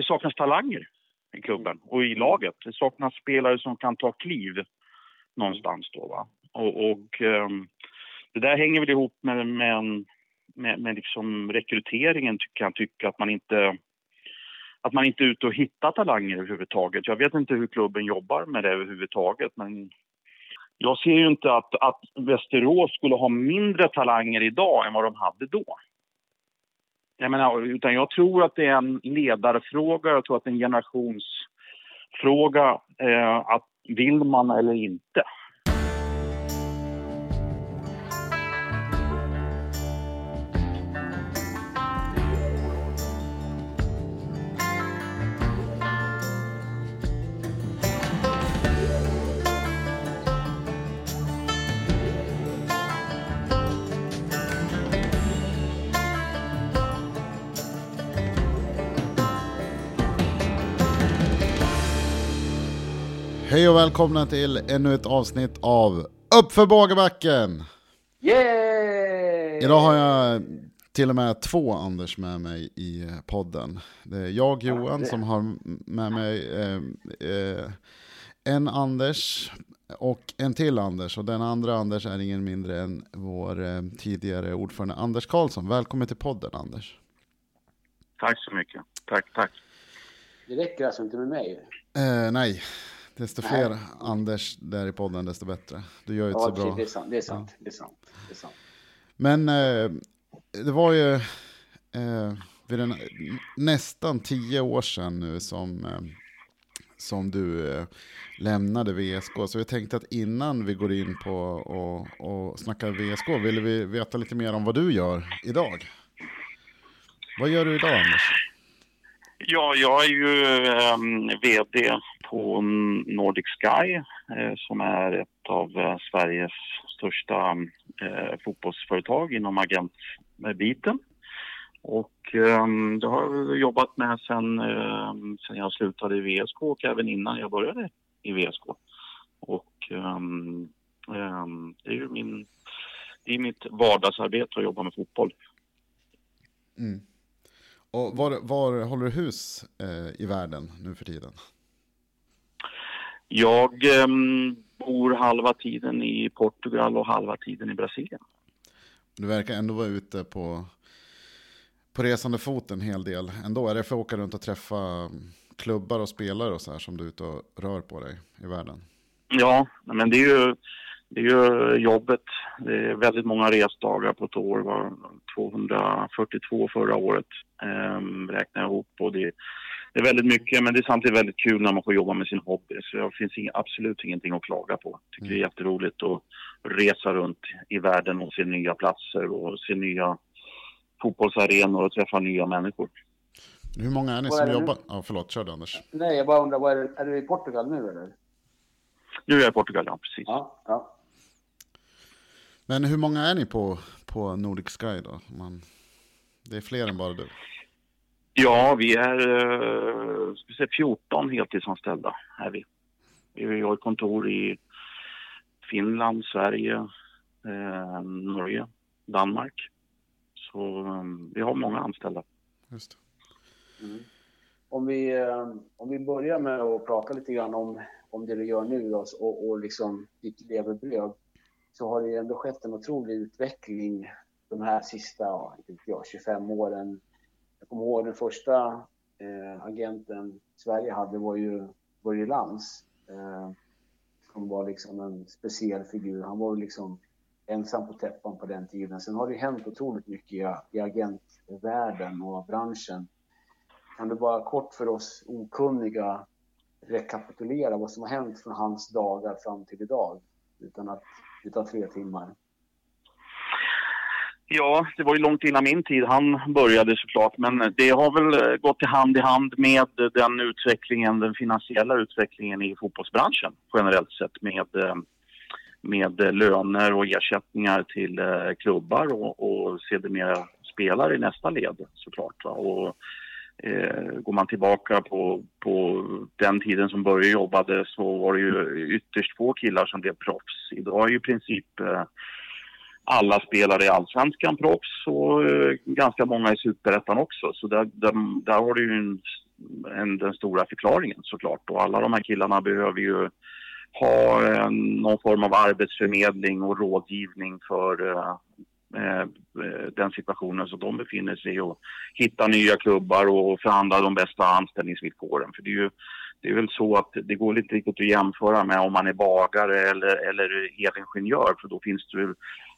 det saknas talanger i klubben och i laget. Det saknas spelare som kan ta kliv någonstans då va. Och, och ehm, det där hänger väl ihop med, med, med, med liksom rekryteringen kan jag tycka att man inte att man inte är ute och hittar talanger överhuvudtaget. Jag vet inte hur klubben jobbar med det överhuvudtaget men jag ser ju inte att, att Västerås skulle ha mindre talanger idag än vad de hade då. Jag menar, utan jag tror att det är en ledarfråga, jag tror att det är en generationsfråga. Eh, att vill man eller inte? Hej och välkomna till ännu ett avsnitt av Uppför Bågebacken! Yay! Idag har jag till och med två Anders med mig i podden. Det är jag Johan som har med mig eh, eh, en Anders och en till Anders. Och den andra Anders är ingen mindre än vår eh, tidigare ordförande Anders Karlsson. Välkommen till podden Anders. Tack så mycket. Tack, tack. Det räcker alltså inte med mig? Eh, nej, Desto fler Nej. Anders där i podden, desto bättre. Du gör ju ja, så bra. Det är sant, det är sant. Ja. Det är sant, det är sant. Men eh, det var ju eh, vid en, nästan tio år sedan nu som, eh, som du eh, lämnade VSK. Så vi tänkte att innan vi går in på och, och snackar VSK vill vi veta lite mer om vad du gör idag. Vad gör du idag Anders? Ja, jag är ju eh, VD på Nordic Sky eh, som är ett av eh, Sveriges största eh, fotbollsföretag inom agentbiten. Och eh, det har jag jobbat med sen, eh, sen jag slutade i VSK och även innan jag började i VSK. Och ehm, ehm, det är ju min, det är mitt vardagsarbete att jobba med fotboll. Mm. Och var, var håller du hus eh, i världen nu för tiden? Jag eh, bor halva tiden i Portugal och halva tiden i Brasilien. Du verkar ändå vara ute på, på resande fot en hel del ändå. Är det för att åka runt och träffa mm, klubbar och spelare och så här som du är ute och rör på dig i världen? Ja, men det är ju, det är ju jobbet. Det är väldigt många resdagar på ett år. Det var 242 förra året eh, räknar jag ihop. Och det, det är väldigt mycket, men det är samtidigt väldigt kul när man får jobba med sin hobby. Så det finns inga, absolut ingenting att klaga på. Jag tycker mm. det är jätteroligt att resa runt i världen och se nya platser och se nya fotbollsarenor och träffa nya människor. Hur många är ni som är jobbar? Ja, förlåt, kör du Anders. Nej, jag bara undrar, är, det, är du i Portugal nu eller? Nu är jag i Portugal, ja precis. Ja, ja. Men hur många är ni på, på Nordic Sky då? Man, det är fler än bara du. Ja, vi är eh, 14 heltidsanställda. Är vi. vi har kontor i Finland, Sverige, eh, Norge, Danmark. Så eh, vi har många anställda. Just mm. Om, vi, eh, om vi börjar med att prata lite grann om, om det du gör nu då, och, och liksom ditt levebröd så har det ändå skett en otrolig utveckling de här sista ja, jag, 25 åren kommer ihåg den första eh, agenten Sverige hade var ju Börje Lantz. Eh, som var liksom en speciell figur. Han var liksom ensam på täppan på den tiden. Sen har det hänt otroligt mycket i, i agentvärlden och branschen. Kan du bara kort för oss okunniga rekapitulera vad som har hänt från hans dagar fram till idag? Utan att det tar tre timmar. Ja, det var ju långt innan min tid han började såklart, men det har väl eh, gått i hand i hand med den utvecklingen, den finansiella utvecklingen i fotbollsbranschen generellt sett med, eh, med löner och ersättningar till eh, klubbar och, och sedermera spelare i nästa led såklart. Va? Och, eh, går man tillbaka på, på den tiden som Börje jobbade så var det ju ytterst få killar som blev proffs. Idag är ju i princip eh, alla spelare i allsvenskan proffs och eh, ganska många i superettan också. Så där, där, där, har du ju en en, den stora förklaringen såklart. Och alla de här killarna behöver ju ha en, någon form av arbetsförmedling och rådgivning för eh, den situationen som de befinner sig i och hitta nya klubbar och förhandla de bästa anställningsvillkoren. För det är ju det är väl så att det går inte riktigt att jämföra med om man är bagare eller, eller elingenjör för då finns det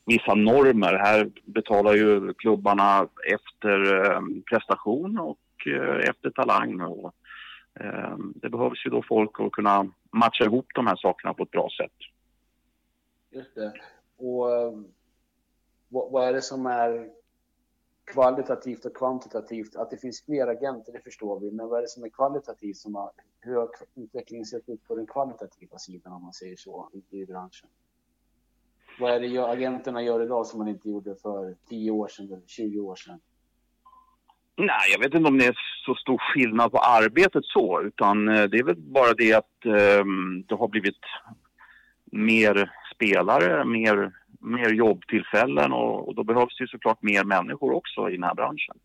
vissa normer. Här betalar ju klubbarna efter eh, prestation och eh, efter talang. Och, eh, det behövs ju då folk att kunna matcha ihop de här sakerna på ett bra sätt. Just det. Och ehm, vad, vad är det som är kvalitativt och kvantitativt? Att det finns fler agenter, det förstår vi. Men vad är det som är kvalitativt? Som har, hur har utvecklingen sett ut på den kvalitativa sidan om man säger så i, i branschen? Vad är det agenterna gör idag som man inte gjorde för 10 år sedan eller 20 år sedan? Nej, jag vet inte om det är så stor skillnad på arbetet så, utan eh, det är väl bara det att eh, det har blivit mer spelare, mer, mer jobbtillfällen och, och, då behövs det såklart mer människor också i den här branschen.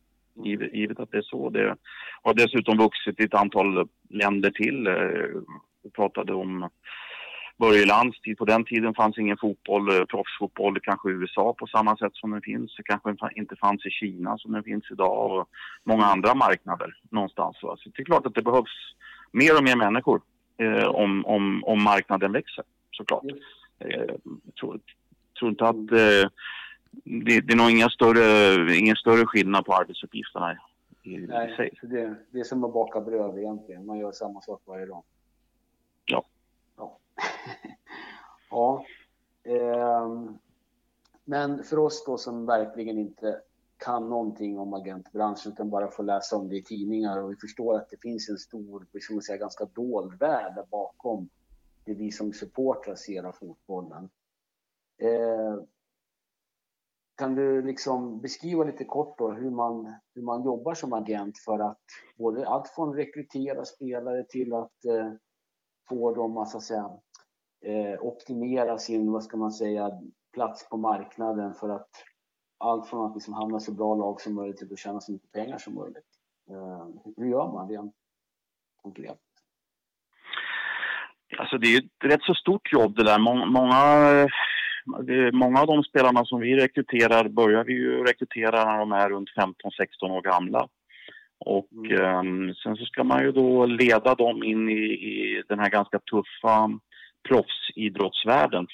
Givet, givet att det är så. Det har dessutom vuxit i ett antal länder till. Eh, vi pratade om Börje Lands tid. På den tiden fanns ingen fotboll, eh, proffsfotboll, kanske i USA på samma sätt som den finns. Det kanske inte fanns i Kina som den finns idag och många andra marknader någonstans. Så det är klart att det behövs mer och mer människor eh, om, om, om marknaden växer såklart. Eh, jag tror, tror inte att eh, det, det, är nog inga större, ingen större skillnad på arbetsuppgifterna i, Nej, i sig. Det, det är som att baka bröd egentligen. Man gör samma sak varje dag. Ja. Eh, men för oss då som verkligen inte kan någonting om agentbranschen utan bara får läsa om det i tidningar och vi förstår att det finns en stor, liksom säga, ganska dold värld där bakom det vi som supportrar ser av fotbollen. Eh, kan du liksom beskriva lite kort då hur man, hur man jobbar som agent för att både allt från rekrytera spelare till att eh, få dem att, så att säga, eh, optimera sin, vad ska man säga, plats på marknaden för att allt från att liksom hamna så bra lag som möjligt till att tjäna så mycket pengar som möjligt. Eh, hur gör man rent konkret? Alltså det är ett rätt så stort jobb det där. Många, många av de spelarna som vi rekryterar börjar vi ju rekrytera när de är runt 15-16 år gamla. Och mm. um, sen så ska man ju då leda dem in i, i den här ganska tuffa proffsidrottsvärlden.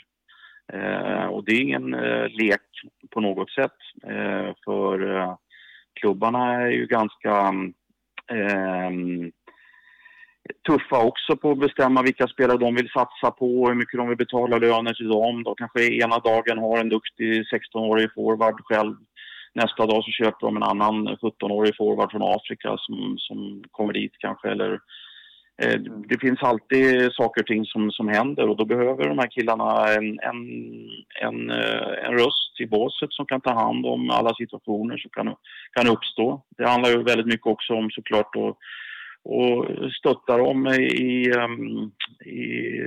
Eh, och det är ingen eh, lek på något sätt. eh, för eh, klubbarna är ju ganska ehm, tuffa också på att bestämma vilka spelare de vill satsa på, hur mycket de vill betala löner till dem. De kanske ena dagen har en duktig 16-årig forward själv. Nästa dag så köper de en annan 17-årig forward från Afrika som, som kommer dit kanske. Eller, eh, Eh, det finns alltid saker och ting som, som händer och då behöver de här killarna en, en, en, eh, en röst i båset som kan ta hand om alla situationer som kan, kan uppstå. Det handlar ju väldigt mycket också om såklart att och stötta dem i, ehm, i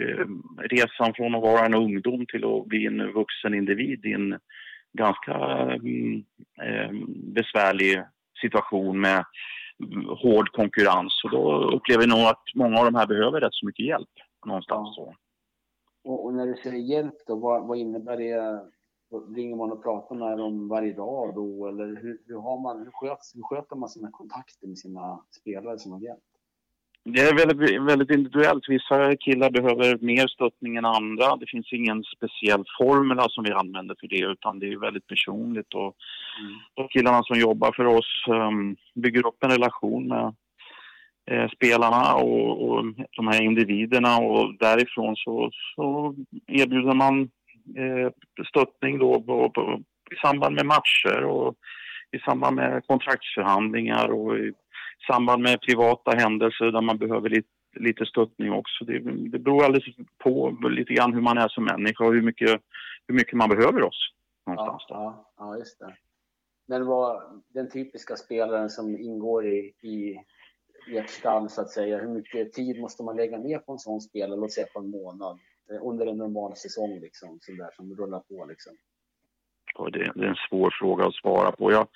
resan från att vara en ungdom till att bli en vuxen individ i en ganska mm, ehm, besvärlig situation med hård konkurrens. Och då upplever vi nog att många av de här behöver rätt så mycket hjälp någonstans. Ja. Och, och, när du säger hjälp då, vad, vad innebär det? Ringer man och pratar med dem varje dag då? Eller hur, hur, har man, hur, sköts, hur sköter man sina kontakter med sina spelare som agent? Det är väldigt, väldigt individuellt. Vissa killar behöver mer stöttning än andra. Det finns ingen speciell formel som vi använder för det utan det är väldigt personligt. Och mm. de killarna som jobbar för oss um, bygger upp en relation med eh, spelarna och, och, de här individerna och därifrån så, så erbjuder man eh, stöttning då på, på, i samband med matcher och i samband med kontraktsförhandlingar och i samband med privata händelser där man behöver lite, lite stöttning också. Det, det beror alldeles på lite grann hur man är som människa och hur mycket, hur mycket man behöver oss. Någonstans ja, ja, ja, just det. Men vad den typiska spelaren som ingår i, i ert stall så att säga, hur mycket tid måste man lägga ner på en sån spelare, låt säga på en månad, eh, under en normal säsong liksom, så där som rullar på liksom? Det, det, är en svår fråga att svara på. Jag,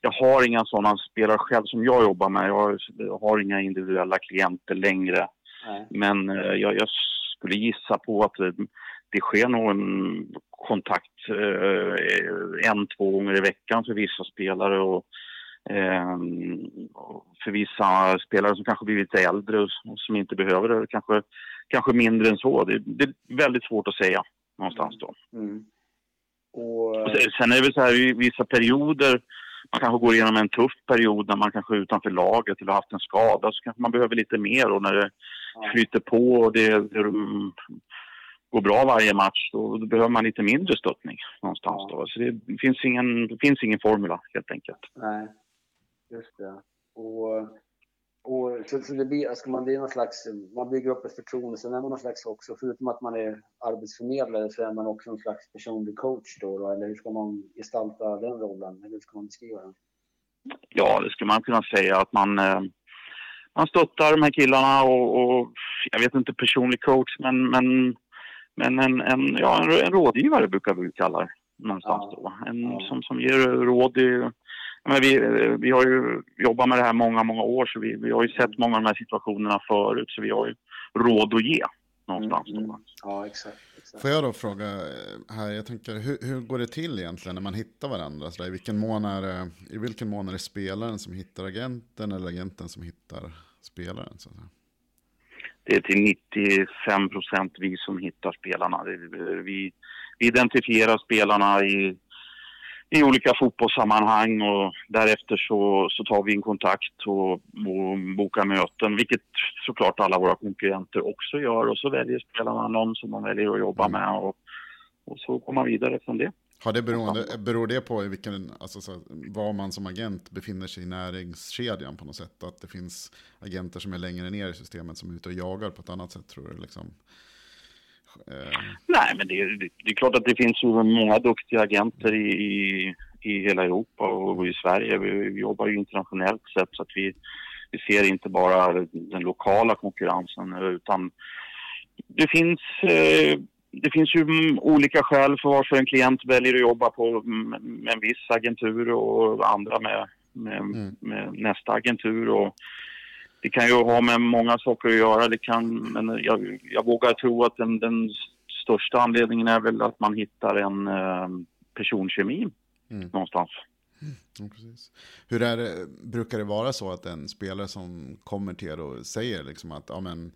jag har inga sådana spelare själv som jag jobbar med. Jag har, inga individuella klienter längre. Nej. Men eh, jag, jag skulle gissa på att det, det sker nog en kontakt eh, en, två gånger i veckan för vissa spelare och, eh, för vissa spelare som kanske blivit lite äldre och, och som inte behöver det. Kanske, kanske mindre än så. Det, det är väldigt svårt att säga någonstans då. Mm. Och, Och sen- är det väl så här i vissa perioder, man kanske går igenom en tuff period när man kanske är utanför laget eller har haft en skada så kanske man behöver lite mer och när det ja, flyter på och det, det går bra varje match då, då behöver man lite mindre stöttning någonstans Ja. då. Så det finns ingen, det finns ingen formula helt enkelt. nej, just det. Och, och, så, så det blir, ska man, det är någon slags, man bygger upp ett förtroende, sen är man någon slags också, förutom att man är arbetsförmedlare så är man också någon slags personlig coach då, då eller hur ska man gestalta den rollen, eller hur ska man beskriva den? Ja, det skulle man kunna säga att man, eh, man stöttar de här killarna och, och jag vet inte personlig coach men, men, men en, en, ja, en, en rådgivare brukar vi kalla det någonstans Ja. då. En Ja. som, som ger råd. I, men vi, vi har ju jobbat med det här många, många år så vi, vi har ju sett många av de här situationerna förut så vi har ju råd att ge någonstans Mm, mm. Ja, exakt. exakt. Får jag då fråga eh, här, jag tänker hur, hur går det till egentligen när man hittar varandra? Så där, i, vilken mån är det, I vilken mån är det spelaren som hittar agenten eller agenten som hittar spelaren? Så att säga? det är till 95 procent vi som hittar spelarna. Vi, vi identifierar spelarna i, i olika fotbollssammanhang och därefter så, så tar vi en kontakt och, och bokar möten, vilket såklart alla våra konkurrenter också gör. Och så väljer spelarna någon som de väljer att jobba med och, och så går man vidare från det. Har det beroende, beror det på vilken, alltså, så, var man som agent befinner sig i näringskedjan på något sätt? Att det finns agenter som är längre ner i systemet som är ute och jagar på ett annat sätt tror du? Liksom? Eh, Nej, men det, är- det, det är klart att det finns ju många duktiga agenter i, i, i hela Europa och i Sverige. Vi, vi jobbar ju internationellt sett så att vi, vi ser inte bara den lokala konkurrensen utan det finns, eh, det finns ju olika skäl för varför en klient väljer att jobba på med en viss agentur och andra med, med, Mm. med nästa agentur. Och, det kan ju ha med många saker att göra. Det kan, men jag, jag vågar tro att den, den största anledningen är väl att man hittar en eh, personkemi Mm. någonstans. Ja, precis. Hur är det, brukar det vara så att en spelare som kommer till er och säger liksom att, ja men,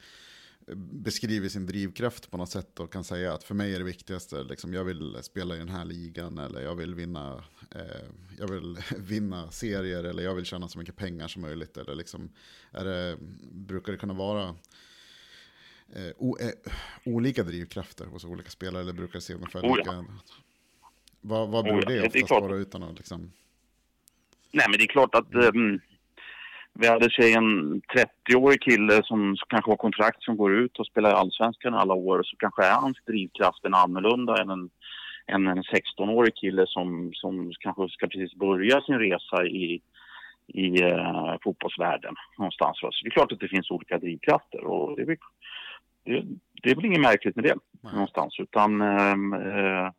beskriver sin drivkraft på något sätt och kan säga att för mig är det viktigaste, liksom, jag vill spela i den här ligan eller jag vill vinna, eh, jag vill vinna serier eller jag vill tjäna så mycket pengar som möjligt. Eller liksom, är det, brukar det kunna vara eh, o, eh, olika drivkrafter hos olika spelare eller brukar det se ungefär Oh lika? Vad, vad Oh beror det oftast då, utan att liksom... Nej, men det är klart att mm, vi hade sig en 30-årig kille som, kanske har kontrakt som går ut och spelar i Allsvenskan alla år. Så kanske är hans drivkraft en annorlunda än en, än en 16-årig kille som, som kanske ska precis börja sin resa i, i eh, fotbollsvärlden någonstans. Så det är klart att det finns olika drivkrafter och det är det, det är väl inget märkligt med det Nej. någonstans. Utan ehm, eh,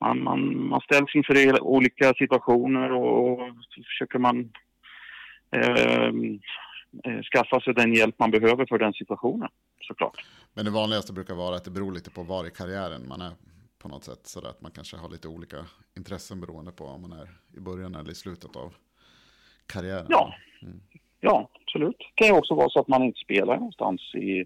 man, man, man ställs inför olika situationer och så försöker man skaffa sig den hjälp man behöver för den situationen såklart. Men det vanligaste brukar vara att det beror lite på var i karriären man är på något sätt. Så att man kanske har lite olika intressen beroende på om man är i början eller i slutet av karriären. Ja. Ja, absolut. Det kan ju också vara så att man inte spelar någonstans i,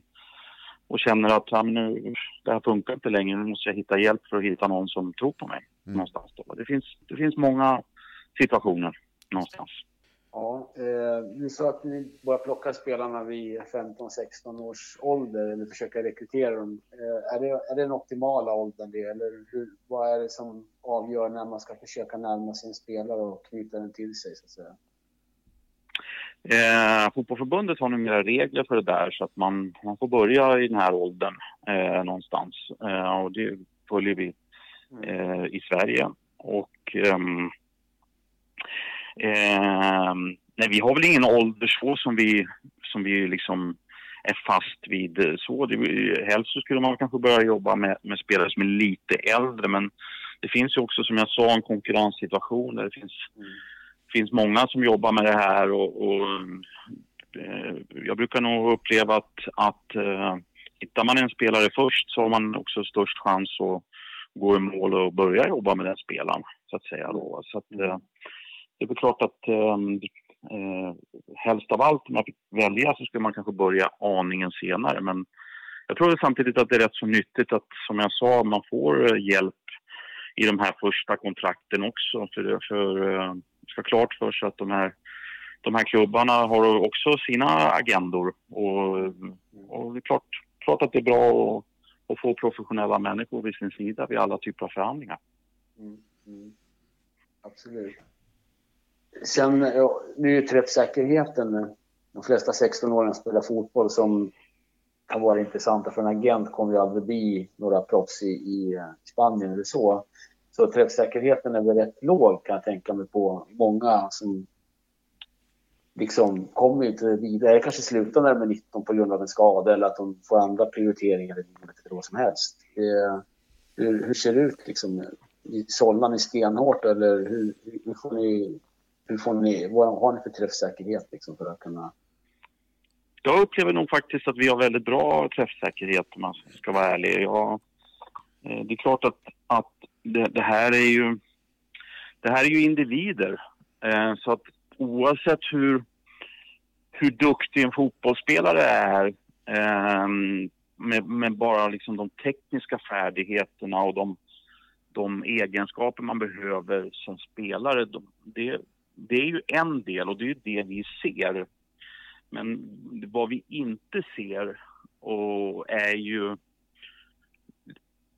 och känner att ja, men nu, det här funkar inte längre, nu måste jag hitta hjälp för att hitta någon som tror på mig. Mm. Någonstans då. Det, finns, det finns många situationer någonstans. Ja, eh, sa att ni bara plockar spelarna vid 15-16 års ålder eller försöker rekrytera dem. Eh, är, det, är det den optimala åldern det? Eller hur, vad är det som avgör när man ska försöka närma sig en spelare och knyta den till sig så att säga? Eh, fotbollförbundet har numera regler för det där så att man, man får börja i den här åldern eh, någonstans. Eh, och det följer vi eh, i Sverige. Och Eh, nej, vi har väl ingen ålder så som vi, som vi liksom är fast vid så. Det, helst så skulle man kanske börja jobba med, med spelare som är lite äldre men det finns ju också som jag sa en konkurrenssituation där det finns Mm. finns många som jobbar med det här och, och eh, jag brukar nog uppleva att, att eh, hittar man en spelare först så har man också störst chans att gå i mål och börja jobba med den spelaren så att säga. Då. Så att, eh, det är väl klart att ehm, eh, helst av allt om man fick välja så skulle man kanske börja aningen senare men jag tror samtidigt att det är rätt så nyttigt att som jag sa man får eh, hjälp i de här första kontrakten också. För, för eh, ska klart för sig att de här, de här klubbarna har också sina agendor. Och, och det är klart, klart att det är bra att, att få professionella människor vid sin sida vid alla typer av förhandlingar. Mm, mm. Absolut. Sen, nu är ju träffsäkerheten, de flesta 16-åringar spelar fotboll som kan vara intressanta för en agent kommer ju aldrig bli några proffs i, i eh, Spanien eller så. Så träffsäkerheten är väl rätt låg kan jag tänka mig på många som liksom kommer inte vidare. Eller kanske slutar när de är 19 på grund av en skada eller att de får andra prioriteringar i livet eller vad som helst. Det, hur, hur, ser det ut liksom? Sållar ni stenhårt eller hur, hur, får ni, hur får ni, vad har ni för träffsäkerhet liksom för att kunna jag upplever nog faktiskt att vi har väldigt bra träffsäkerhet om man ska vara ärlig. Jag, eh, det är klart att, att det, det, här är ju, det här är ju individer. Eh, så att oavsett hur, hur duktig en fotbollsspelare är ehm, med, med, bara liksom de tekniska färdigheterna och de, de egenskaper man behöver som spelare. De, det, det är ju en del och det är det vi ser. Men vad vi inte ser och är ju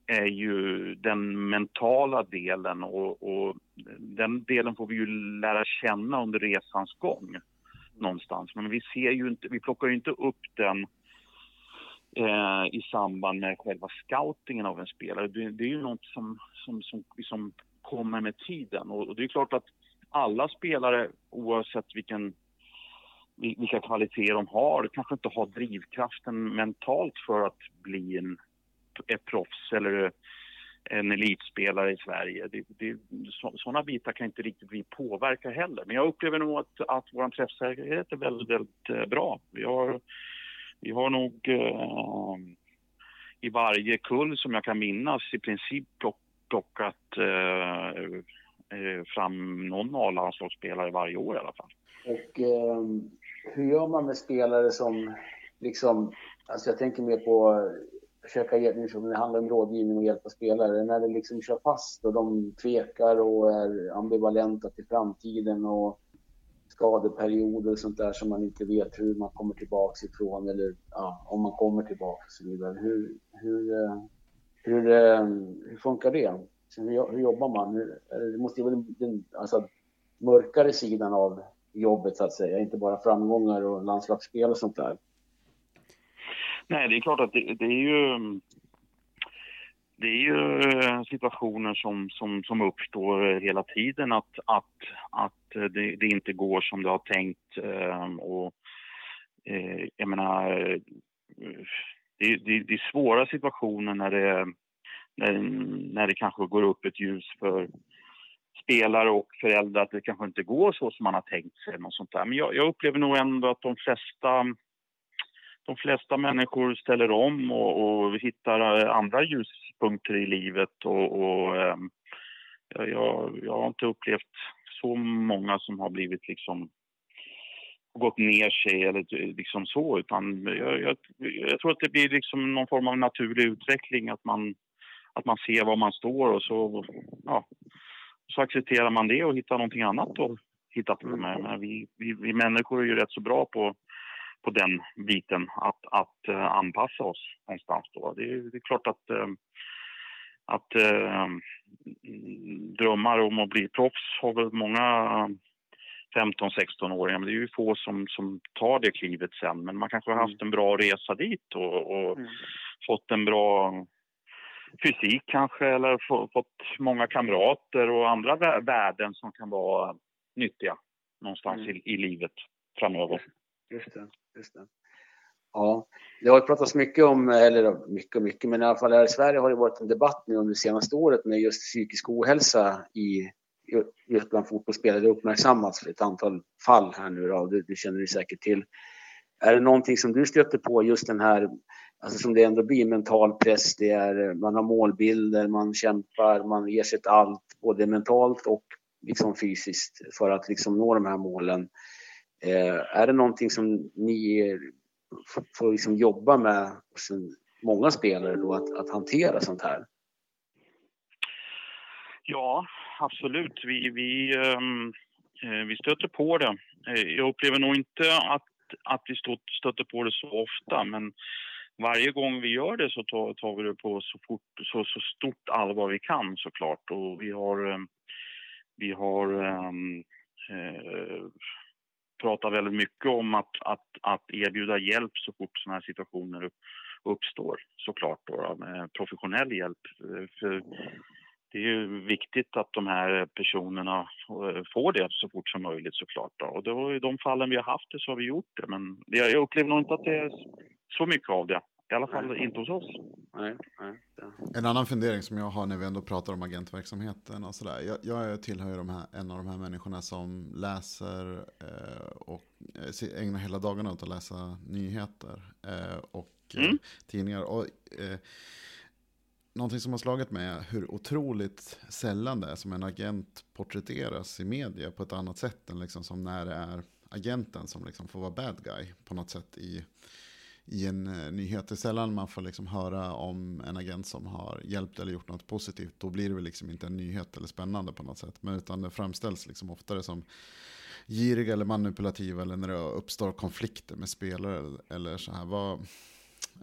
är ju den mentala delen och, och, den delen får vi ju lära känna under resans gång någonstans. Men vi ser ju inte, vi plockar ju inte upp den eh, i samband med själva scoutingen av en spelare. Det, det är ju något som, som, som, som kommer med tiden och, och det är klart att alla spelare oavsett vilken vilka kvaliteter de har, kanske inte har drivkraften mentalt för att bli en ett proffs eller en elitspelare i Sverige. Det, det, så, sådana bitar kan inte riktigt vi påverka heller. Men jag upplever nog att, att vår träffsäkerhet är väldigt, väldigt eh, bra. Vi har, vi har nog eh, i varje kull som jag kan minnas i princip plockat eh Eh, fram någon A-landslagsspelare varje år i alla fall. Och eh, hur gör man med spelare som liksom, alltså jag tänker mer på försöka ge, det handlar om rådgivning och hjälpa spelare. När det liksom kör fast och de tvekar och är ambivalenta till framtiden och skadeperioder och sånt där som man inte vet hur man kommer tillbaks ifrån eller ja, om man kommer tillbaka och så vidare. Hur, hur, eh, hur, ehm, hur funkar det? Hur, hur jobbar man? Eh, det måste ju vara den alltså, mörkare sidan av jobbet så att säga, inte bara framgångar och landslagsspel och sånt där. Nej, det är klart att det, det är ju det är ju eh, situationer som, som, som uppstår hela tiden att, att, att det, det inte går som du har tänkt. Eh, och, jag menar, det, det, det är svåra situationer när det, när, när det kanske går upp ett ljus för spelare och föräldrar att det kanske inte går så som man har tänkt sig. Något sånt där. Men jag, jag upplever nog ändå att de flesta de flesta människor ställer om och, och hittar eh, andra ljuspunkter i livet. Och, och eh, jag, jag har inte upplevt så många som har blivit liksom gått ner sig eller eh, liksom så utan jag, jag, jag, tror att det blir liksom någon form av naturlig utveckling att man, att man ser var man står och så, ja, så accepterar man det och hittar någonting annat att hitta på med. Men vi, vi, vi människor är ju rätt så bra på på den biten, att, att uh, anpassa oss någonstans. Då. Det, är, det är klart att, uh, att uh, drömmar om att bli proffs har väl många 15-16-åringar, men det är ju få som, som tar det klivet sen. Men man kanske har haft en bra resa dit och, och mm. fått en bra fysik kanske eller fått många kamrater och andra värden som kan vara nyttiga någonstans mm. i, i livet framöver. Just det. Just det. Ja, det har pratats mycket om, eller mycket och mycket, men i alla fall här i Sverige har det varit en debatt nu under det senaste året med just psykisk ohälsa i, just bland fotbollsspelare. Det uppmärksammats ett antal fall här nu då, det, det känner du säkert till. Är det någonting som du stöter på, just den här, alltså som det ändå blir mental press, det är, eh, man har målbilder, man kämpar, man ger sitt allt, både mentalt och liksom fysiskt för att liksom nå de här målen. Eh, är det någonting som ni får liksom jobba med hos många spelare då, att, att hantera sånt här? Ja, absolut. Vi, vi, ehm, eh, vi stöter på det. Eh, jag upplever nog inte att, att vi stöter på det så ofta, men varje gång vi gör det så tar, tar vi det på så, fort, så, så stort allvar vi kan såklart. Och vi har, eh, vi har um, eh, pratat väldigt mycket om att, att, att erbjuda hjälp så fort sådana här situationer uppstår såklart då, eh, med professionell hjälp. För det är ju viktigt att de här personerna får det så fort som möjligt såklart. Då. Och då, i de fallen vi har haft det så har vi gjort det. Men jag upplever nog inte att det är så mycket av det. I alla fall inte hos oss. Nej, nej, En annan fundering som jag har när vi ändå pratar om agentverksamheten och sådär. Jag, jag tillhör ju de här, en av de här människorna som läser eh, och eh, ägnar hela dagarna åt att läsa nyheter eh, och eh, mm. tidningar. Och, eh, någonting som har slagit mig är hur otroligt sällan det är som en agent porträtteras i media på ett annat sätt än liksom som när det är agenten som liksom får vara bad guy på något sätt i, i en eh, nyhet. Det är sällan man får liksom höra om en agent som har hjälpt eller gjort något positivt. Då blir det väl liksom inte en nyhet eller spännande på något sätt. Men utan det framställs liksom oftare som giriga eller manipulativa eller när det uppstår konflikter med spelare eller så här. Vad,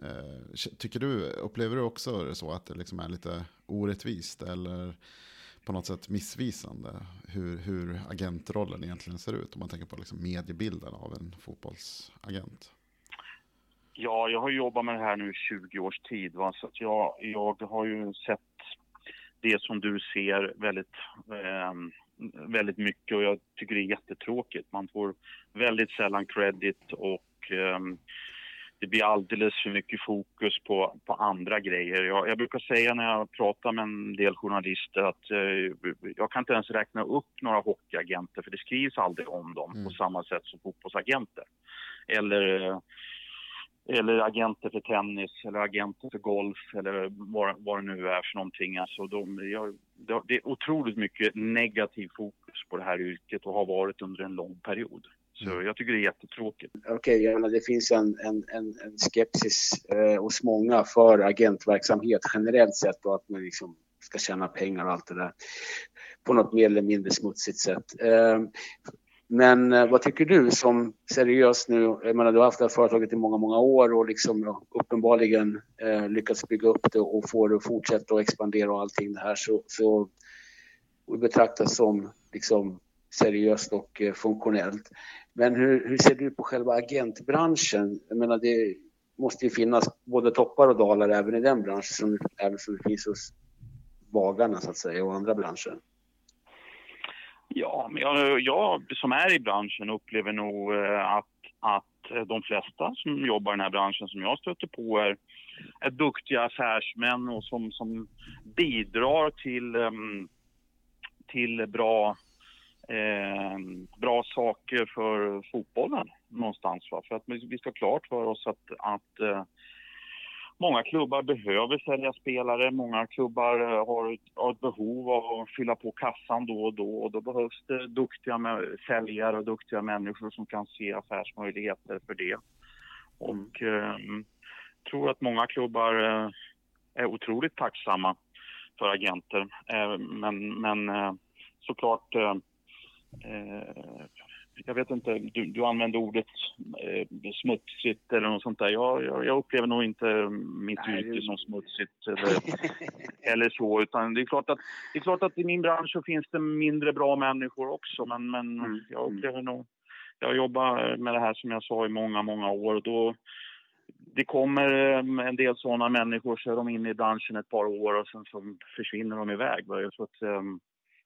Eh, tycker du, upplever du också det så att det liksom är lite orättvist eller på något sätt missvisande hur, hur agentrollen egentligen ser ut om man tänker på liksom mediebilden av en fotbollsagent? Ja, jag har jobbat med det här nu i 20 års tid. Va? Så att jag, jag har ju sett det som du ser väldigt, eh, väldigt mycket och jag tycker det är jättetråkigt. Man får väldigt sällan credit och eh, det blir alldeles för mycket fokus på, på andra grejer. Jag, jag brukar säga när jag pratar med en del journalister att eh, jag kan inte ens räkna upp några hockeyagenter för det skrivs aldrig om dem mm. på samma sätt som fotbollsagenter. Eller, eh, eller agenter för tennis eller agenter för golf eller vad, vad det nu är för någonting. Alltså de, jag, det är otroligt mycket negativ fokus på det här yrket och har varit under en lång period. Så mm. jag tycker det är jättetråkigt. Okej, okay, det finns en, en, en, en skepsis eh, hos många för agentverksamhet generellt sett och att man liksom ska tjäna pengar och allt det där på något mer eller mindre smutsigt sätt. Eh, men eh, vad tycker du som seriös nu? Jag menar, du har haft det här företaget i många, många år och liksom ja, uppenbarligen eh, lyckats bygga upp det och få det att fortsätta och expandera och allting det här så, så och betraktas som liksom seriöst och eh, funktionellt. Men hur, hur ser du på själva agentbranschen? Jag menar, det måste ju finnas både toppar och dalar även i den branschen, som, även som det finns hos bagarna så att säga och andra branscher. Ja, men jag, jag som är i branschen upplever nog eh, att, att eh, de flesta som jobbar i den här branschen som jag stöter på är, är duktiga affärsmän och som, som bidrar till, ehm, till bra eh, bra saker för fotbollen någonstans. Va? För att vi ska ha klart för oss att, att eh, många klubbar behöver sälja spelare, många klubbar eh, har ett, har ett, behov av att fylla på kassan då och då och då behövs det duktiga säljare och duktiga människor som kan se affärsmöjligheter för det. Och eh, tror att många klubbar eh, är otroligt tacksamma för agenter. Eh, men, men eh, såklart eh, eh jag vet inte, du, du använde ordet eh, smutsigt eller något sånt där. Jag, jag, jag upplever nog inte mitt Nej, yrke som smutsigt eller, eller så. Utan det är, klart att, det är klart att i min bransch så finns det mindre bra människor också. Men, men mm. jag mm. upplever nog... Jag jobbar med det här som jag sa i många, många år. Då, det kommer eh, en del sådana människor så är de inne i branschen ett par år och sen så försvinner de iväg. Så att, um,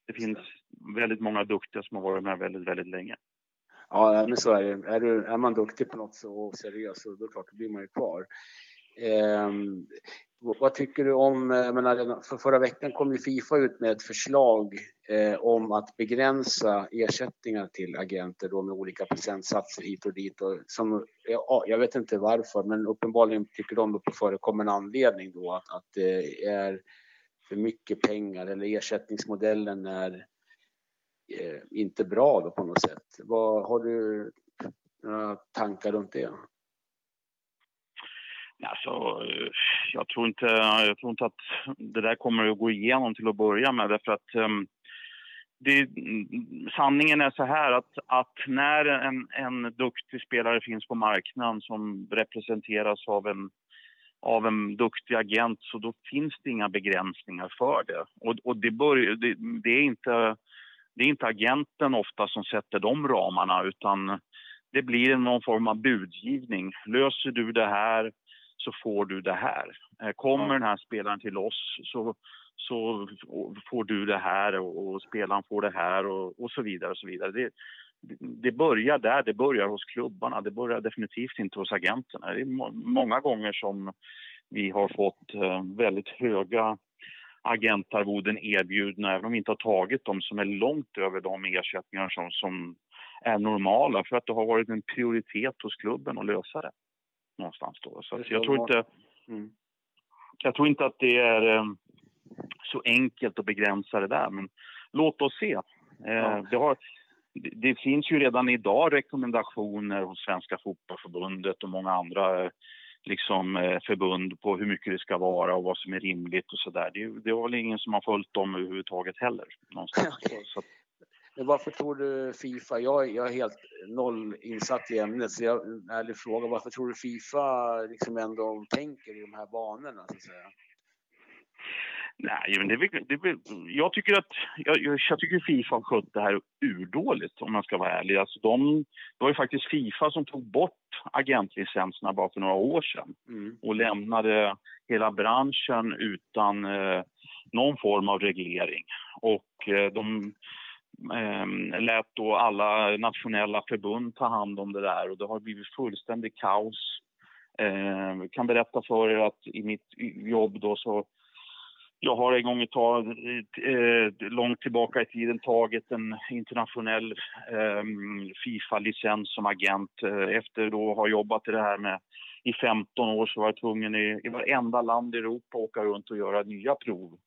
det finns väldigt många duktiga som har varit med väldigt, väldigt länge. Ja, men så är det. Är, du, är man duktig på något så och seriös så då klart, då blir man ju kvar. Eh, vad tycker du om, eh, menar, för förra veckan kom ju Fifa ut med ett förslag eh, om att begränsa ersättningar till agenter då med olika procentsatser hit och dit. Och som, ja, jag vet inte varför, men uppenbarligen tycker de på förekommande anledning då att, att det är för mycket pengar eller ersättningsmodellen är Eh, inte bra då på något sätt. Vad, har du några tankar runt det? Alltså, jag, tror inte, jag tror inte att det där kommer att gå igenom till att börja med. Därför att um, det, sanningen är så här att, att när en, en duktig spelare finns på marknaden som representeras av en, av en duktig agent så då finns det inga begränsningar för det. Och, och det, bör, det, det, är inte, det är inte agenten ofta som sätter de ramarna utan det blir någon form av budgivning. Löser du det här så får du det här. Eh, kommer den här spelaren till oss så, så får du det här och, och spelaren får det här och, och så vidare. och så vidare. Det, det börjar där, det börjar hos klubbarna. Det börjar definitivt inte hos agenterna. Det är många gånger som vi har fått eh, väldigt höga agentarvoden erbjudna, även om vi inte har tagit dem, som är långt över de ersättningar som, som är normala för att det har varit en prioritet hos klubben att lösa det någonstans då. Så jag tror inte... Mm. Jag tror inte att det är um, så enkelt att begränsa det där, men låt oss se. Eh, det, har, det, det, finns ju redan idag rekommendationer hos Svenska fotbollförbundet och många andra liksom, eh, förbund på hur mycket det ska vara och vad som är rimligt och sådär. Det, det var väl ingen som har följt dem överhuvudtaget heller. Någonstans. Okay. Så, men varför tror du Fifa, jag, jag är helt noll insatt i ämnet, så jag ärlig fråga, varför tror du Fifa liksom ändå tänker i de här banorna så att säga? Nej, men det, det, jag tycker att jag, jag tycker Fifa har skött det här urdåligt om man ska vara ärlig. Alltså de, det var ju faktiskt Fifa som tog bort agentlicenserna bara för några år sedan mm. och lämnade hela branschen utan eh, någon form av reglering. Och eh, de eh, lät då alla nationella förbund ta hand om det där och det har blivit fullständigt kaos. Eh, kan berätta för er att i mitt jobb då så jag har en gång i tag, eh, långt tillbaka i tiden tagit en internationell eh, Fifa-licens som agent. Eh, efter då ha jobbat i det här med i 15 år så var jag tvungen i, i varenda land i Europa åka runt och göra nya prov.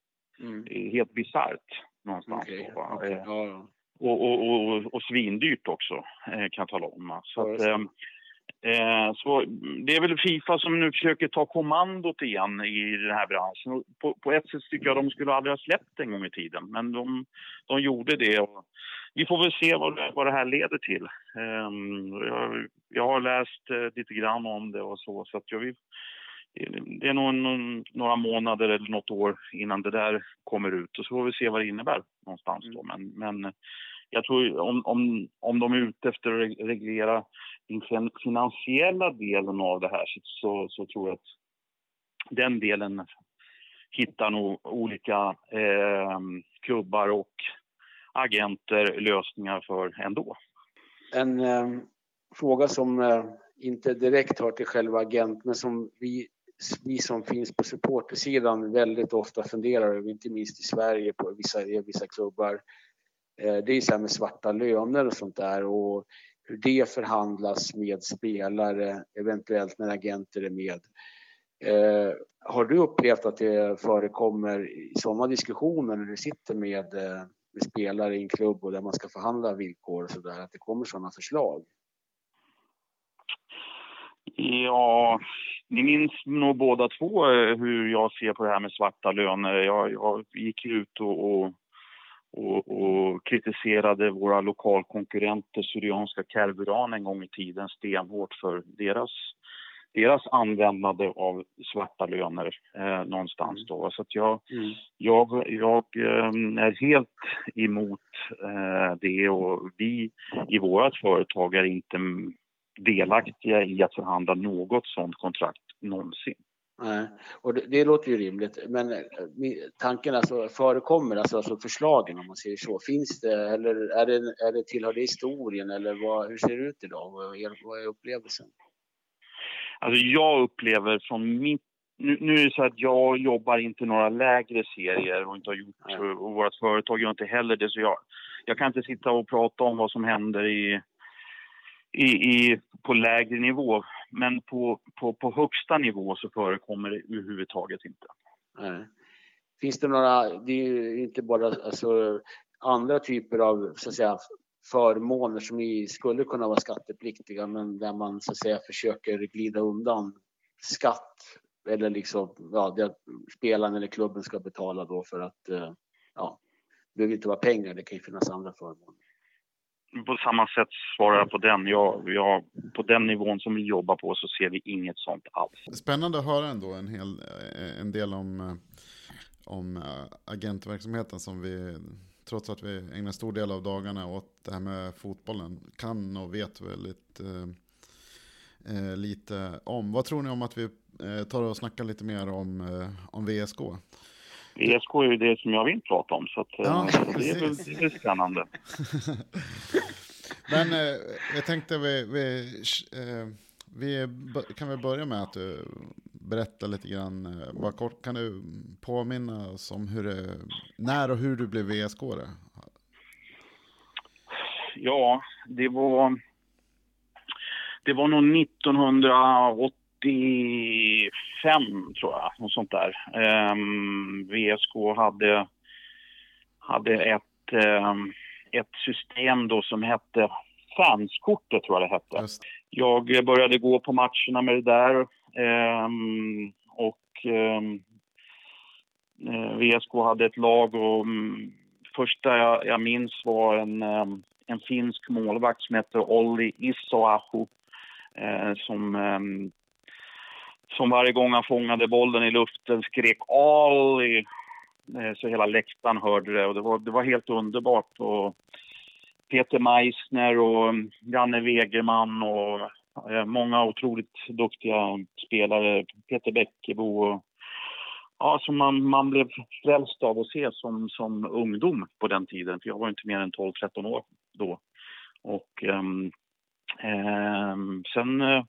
Mm. Helt bisarrt någonstans. Okay. Okay. Eh, ja, ja. Och, och, och, och, svindyrt också, eh, kan jag tala om. Så, att, eh, så det är väl Fifa som nu försöker ta kommandot igen i den här branschen. På, på, ett sätt tycker jag de skulle aldrig ha släppt en gång i tiden, men de, de gjorde det. Och vi får väl se vad vad det här leder till. Um, jag, jag, har läst uh, lite grann om det och så, så att jag vill, det är nog några månader eller något år innan det där kommer ut och så får vi se vad det innebär någonstans då. Men, men jag tror om, om, om de är ute efter att reglera den finansiella delen av det här så, så tror jag att den delen hittar nog olika eh, klubbar och agenter lösningar för ändå. En eh, fråga som eh, inte direkt hör till själva agent men som vi vi som finns på supportersidan väldigt ofta funderar över, inte minst i Sverige på vissa, vissa klubbar. Eh, det är så här med svarta löner och sånt där och hur det förhandlas med spelare, eventuellt när agenter är med. Eh, har du upplevt att det förekommer i sådana diskussioner när du sitter med, eh, med spelare i en klubb och där man ska förhandla villkor och sådär, att det kommer sådana förslag? Ja, ni minns nog båda två eh, hur jag ser på det här med svarta löner. Jag, jag gick ut och, och, och, och, kritiserade våra lokalkonkurrenter Syrianska Kerburan en gång i tiden stenhårt för deras, deras användande av svarta löner eh, någonstans. Då. Så att jag, mm. jag, jag eh, är helt emot eh, det och vi i vårt företag är inte delaktiga i att förhandla något sådant kontrakt någonsin. Nej, och det, det, låter ju rimligt. Men eh, tanken alltså förekommer, alltså, alltså förslagen om man säger så. Finns det eller är det, är det tillhör det historien eller vad, hur ser det ut idag? Vad är, vad är upplevelsen? Alltså jag upplever från mitt nu, nu, är det så att jag jobbar inte några lägre serier och inte har gjort och vårt företag gör inte heller det så jag, jag kan inte sitta och prata om vad som händer i, i, i på lägre nivå. Men på, på, på högsta nivå så förekommer det överhuvudtaget inte. Nej. Finns det några, det är ju inte bara alltså, andra typer av så att säga, förmåner som skulle kunna vara skattepliktiga men där man så att säga försöker glida undan skatt eller liksom ja, det spelaren eller klubben ska betala då för att eh, ja, det behöver inte vara pengar, det kan ju finnas andra förmåner. På samma sätt svarar jag på den. Jag, jag, på den nivån som vi jobbar på så ser vi inget sånt alls. Spännande att höra ändå en, hel, eh, en del om, eh, om eh, agentverksamheten som vi trots att vi ägnar stor del av dagarna åt det här med fotbollen, kan och vet väldigt eh, lite om. Vad tror ni om att vi tar och snackar lite mer om, om VSK? VSK är ju det som jag vill prata om, så, att, eh, ja, så det, är det är spännande. Men eh, jag tänkte vi, vi, vi kan väl börja med att du berättar lite grann, bara kort, kan du påminna oss om hur det, när och hur du blev VSK? -are? Ja, det var det var nog 1985 tror jag, något sånt där. Um, VSK hade, hade ett, um, ett system då som hette fanskortet tror jag det hette. Just. Jag började gå på matcherna med det där um, och VSK hade ett lag och um, första jag, jag minns var en, en finsk målvakt som hette Olli Isoahu eh, som, eh, som varje gång han fångade bollen i luften skrek Ali eh, så hela läktaren hörde det och det var, det var helt underbart. Och Peter Meissner och mm, Janne Wegerman och eh, många otroligt duktiga spelare. Peter Bäckebo och ja, som man, man blev frälst av att se som, som ungdom på den tiden. För jag var inte mer än 12-13 år då. Och um, um, sen eh,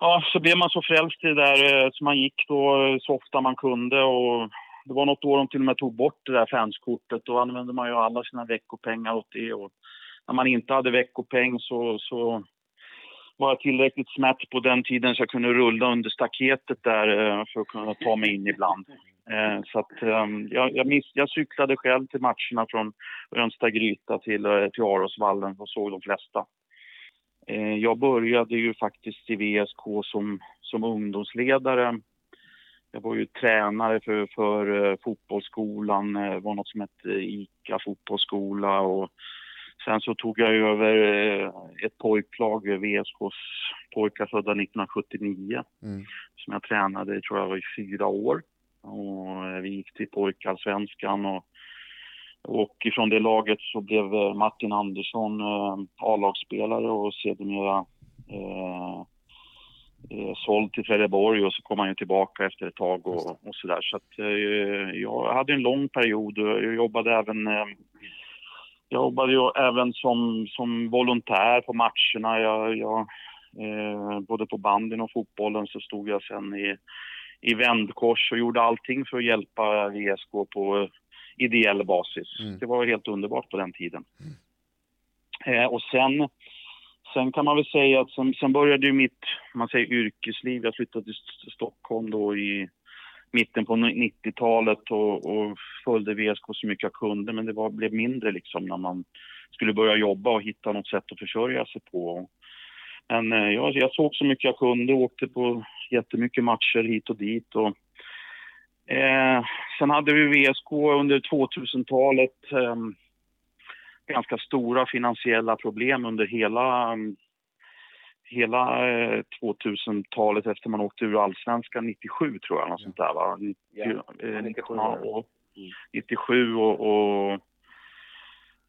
ja, så blev man så frälst i det där eh, så man gick då eh, så ofta man kunde. Och det var något år de till och med tog bort det där fanskortet. Då använde man ju alla sina veckopengar åt det. Och när man inte hade veckopeng så, så var jag tillräckligt smärt på den tiden så jag kunde rulla under staketet där eh, för att kunna ta mig in ibland. Så att ehm, jag, jag, miss, jag cyklade själv till matcherna från Önstagryta till, till Arosvallen och såg de flesta. Eh, jag började ju faktiskt i VSK som, som ungdomsledare. Jag var ju tränare för, för uh, fotbollsskolan, det uh, var något som hette ICA fotbollsskola och sen så tog jag över ett pojklag, VSKs pojkar födda 1979, mm. som jag tränade tror jag var i fyra år. Och vi gick till pojkallsvenskan och och ifrån det laget så blev eh, Martin Andersson eh, A-lagsspelare och sedermera eh, eh, såld till Trelleborg och så kom han ju tillbaka efter ett tag och, och sådär. Så att eh, jag hade en lång period jag jobbade även eh, jag jobbade ju även som, som volontär på matcherna. Jag, jag eh, både på bandyn och fotbollen så stod jag sen i, i vändkors och gjorde allting för att hjälpa VSK på ideell basis. Mm. Det var helt underbart på den tiden. Mm. Eh, och sen, sen kan man väl säga att sen, sen började ju mitt man säger, yrkesliv. Jag flyttade till Stockholm då i mitten på 90-talet och, och följde VSK så mycket jag kunde men det var, blev mindre liksom när man skulle börja jobba och hitta något sätt att försörja sig på. Men eh, jag, jag såg så mycket jag kunde och åkte på jättemycket matcher hit och dit. Och, Eh, sen hade vi VSK under 2000-talet eh, ganska stora finansiella problem under hela, hela eh, 2000-talet efter man åkte ur allsvenskan 97 tror jag, något sånt där va? 90, ja, 97, eh, och, 97 och, och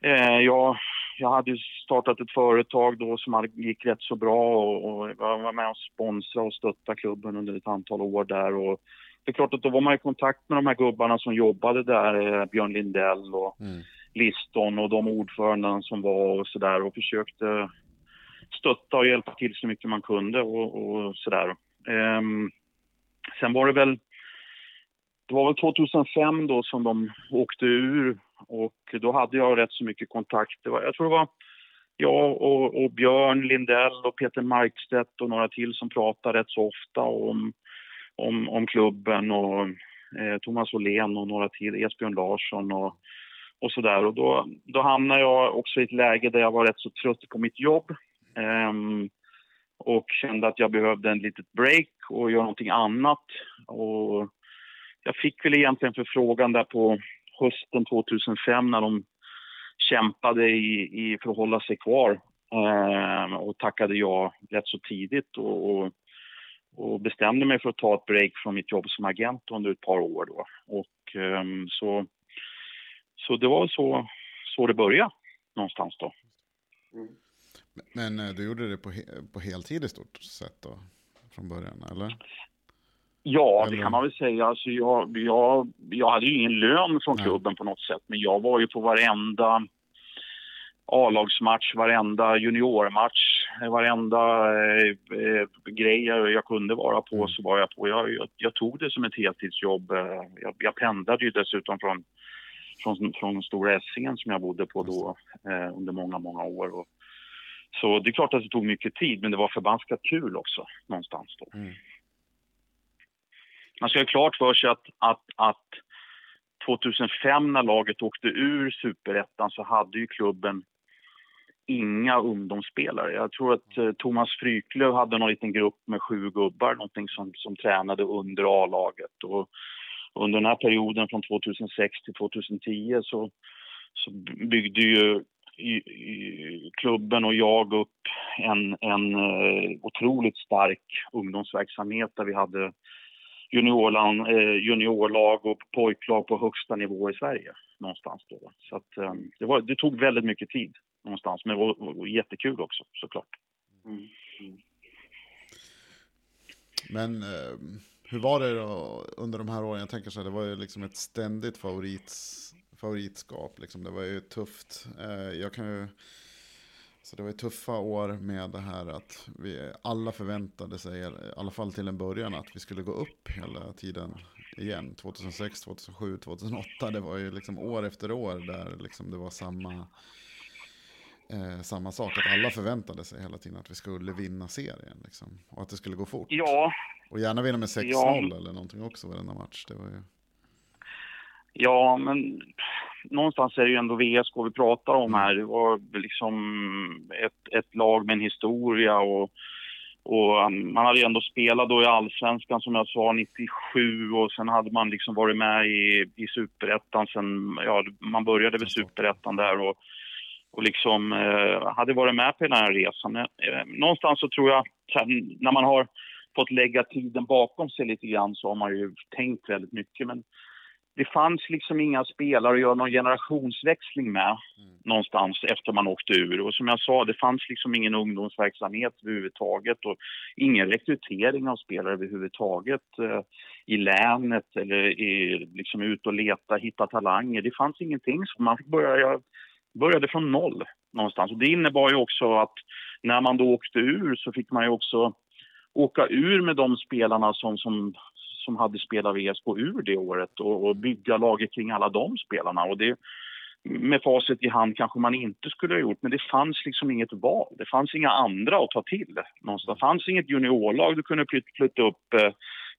eh, ja, jag hade startat ett företag då som gick rätt så bra och, och jag var med och sponsrade och stöttade klubben under ett antal år där och det är klart att då var man i kontakt med de här gubbarna som jobbade där, eh, Björn Lindell och mm. Liston och de ordförandena som var och sådär och försökte stötta och hjälpa till så mycket man kunde och, och sådär. Um, sen var det väl, det var väl 2005 då som de åkte ur och då hade jag rätt så mycket kontakt. Var, jag tror det var jag och, och, Björn Lindell och Peter Markstedt och några till som pratade rätt så ofta om, om, om klubben och eh, Thomas Åhlén och några till, Esbjörn Larsson och, och sådär. Och då, då hamnade jag också i ett läge där jag var rätt så trött på mitt jobb. ehm, och kände att jag behövde en litet break och göra någonting annat. Och jag fick väl egentligen förfrågan där på hösten 2005 när de kämpade i, i för att hålla sig kvar ehm, och tackade ja rätt så tidigt och, och, och, bestämde mig för att ta ett break från mitt jobb som agent under ett par år. Då. Och, eh, så, så det var så, så det började någonstans då. Mm. Men eh, du gjorde det på, på heltid i stort sett då, från början, eller? Ja, eller? det kan man väl säga. Alltså jag, jag, jag hade ju ingen lön från klubben Nej. på något sätt, men jag var ju på varenda A-lagsmatch, varenda juniormatch, varenda eh, eh, grej jag kunde vara på mm. så var jag på. Jag, jag, jag, tog det som ett heltidsjobb. Eh, jag, jag pendlade ju dessutom från, från, från Stora Essingen som jag bodde på då eh, under många, många år. Och, så det är klart att det tog mycket tid, men det var förbaskat kul också någonstans då. Mm. Man ska ha klart för sig att, att, att 2005 när laget åkte ur superettan så hade ju klubben inga ungdomsspelare. Jag tror att eh, Thomas Fryklöv hade någon liten grupp med sju gubbar, någonting som, som tränade under A-laget. Och under den här perioden från 2006 till 2010 så, så byggde ju i, i klubben och jag upp en, en eh, otroligt stark ungdomsverksamhet där vi hade juniorland, eh, juniorlag och pojklag på högsta nivå i Sverige någonstans då. Så att, eh, det, var, det, tog väldigt mycket tid någonstans, men det var, var jättekul också såklart. Mm. Mm. Men eh, hur var det då under de här åren? Jag tänker så här, det var ju liksom ett ständigt favorit, favoritskap. Liksom. Det var ju tufft. Eh, jag kan ju så det var ju tuffa år med det här att vi alla förväntade sig, i alla fall till en början, att vi skulle gå upp hela tiden igen. 2006, 2007, 2008, det var ju liksom år efter år där liksom det var samma, eh, samma sak. Att alla förväntade sig hela tiden att vi skulle vinna serien. Liksom, och att det skulle gå fort. Ja. Och gärna vinna med 6-0 ja. eller någonting också varenda match. Det var ju... Ja, men någonstans är det ju ändå VSK vi pratar om här. Det var liksom ett, ett lag med en historia och, och um, man hade ju ändå spelat då i allsvenskan som jag sa 97 och sen hade man liksom varit med i, i superettan sen, ja man började väl superettan där och, och liksom eh, hade varit med på den här resan. Eh, någonstans så tror jag, här, när man har fått lägga tiden bakom sig lite grann så har man ju tänkt väldigt mycket men det fanns liksom inga spelare att göra någon generationsväxling med mm. någonstans efter man åkte ur. Och som jag sa, det fanns liksom ingen ungdomsverksamhet överhuvudtaget och ingen rekrytering av spelare överhuvudtaget eh, i länet eller i, liksom ut och leta, hitta talanger. Det fanns ingenting, så man fick börja, började från noll någonstans. Och det innebar ju också att när man då åkte ur så fick man ju också åka ur med de spelarna som, som som hade spelat VSK ur det året och, och bygga laget kring alla de spelarna. Och det, med facit i hand kanske man inte skulle ha gjort, men det fanns liksom inget val. Det fanns inga andra att ta till. Någonstans. Det fanns inget juniorlag du kunde flytta upp eh,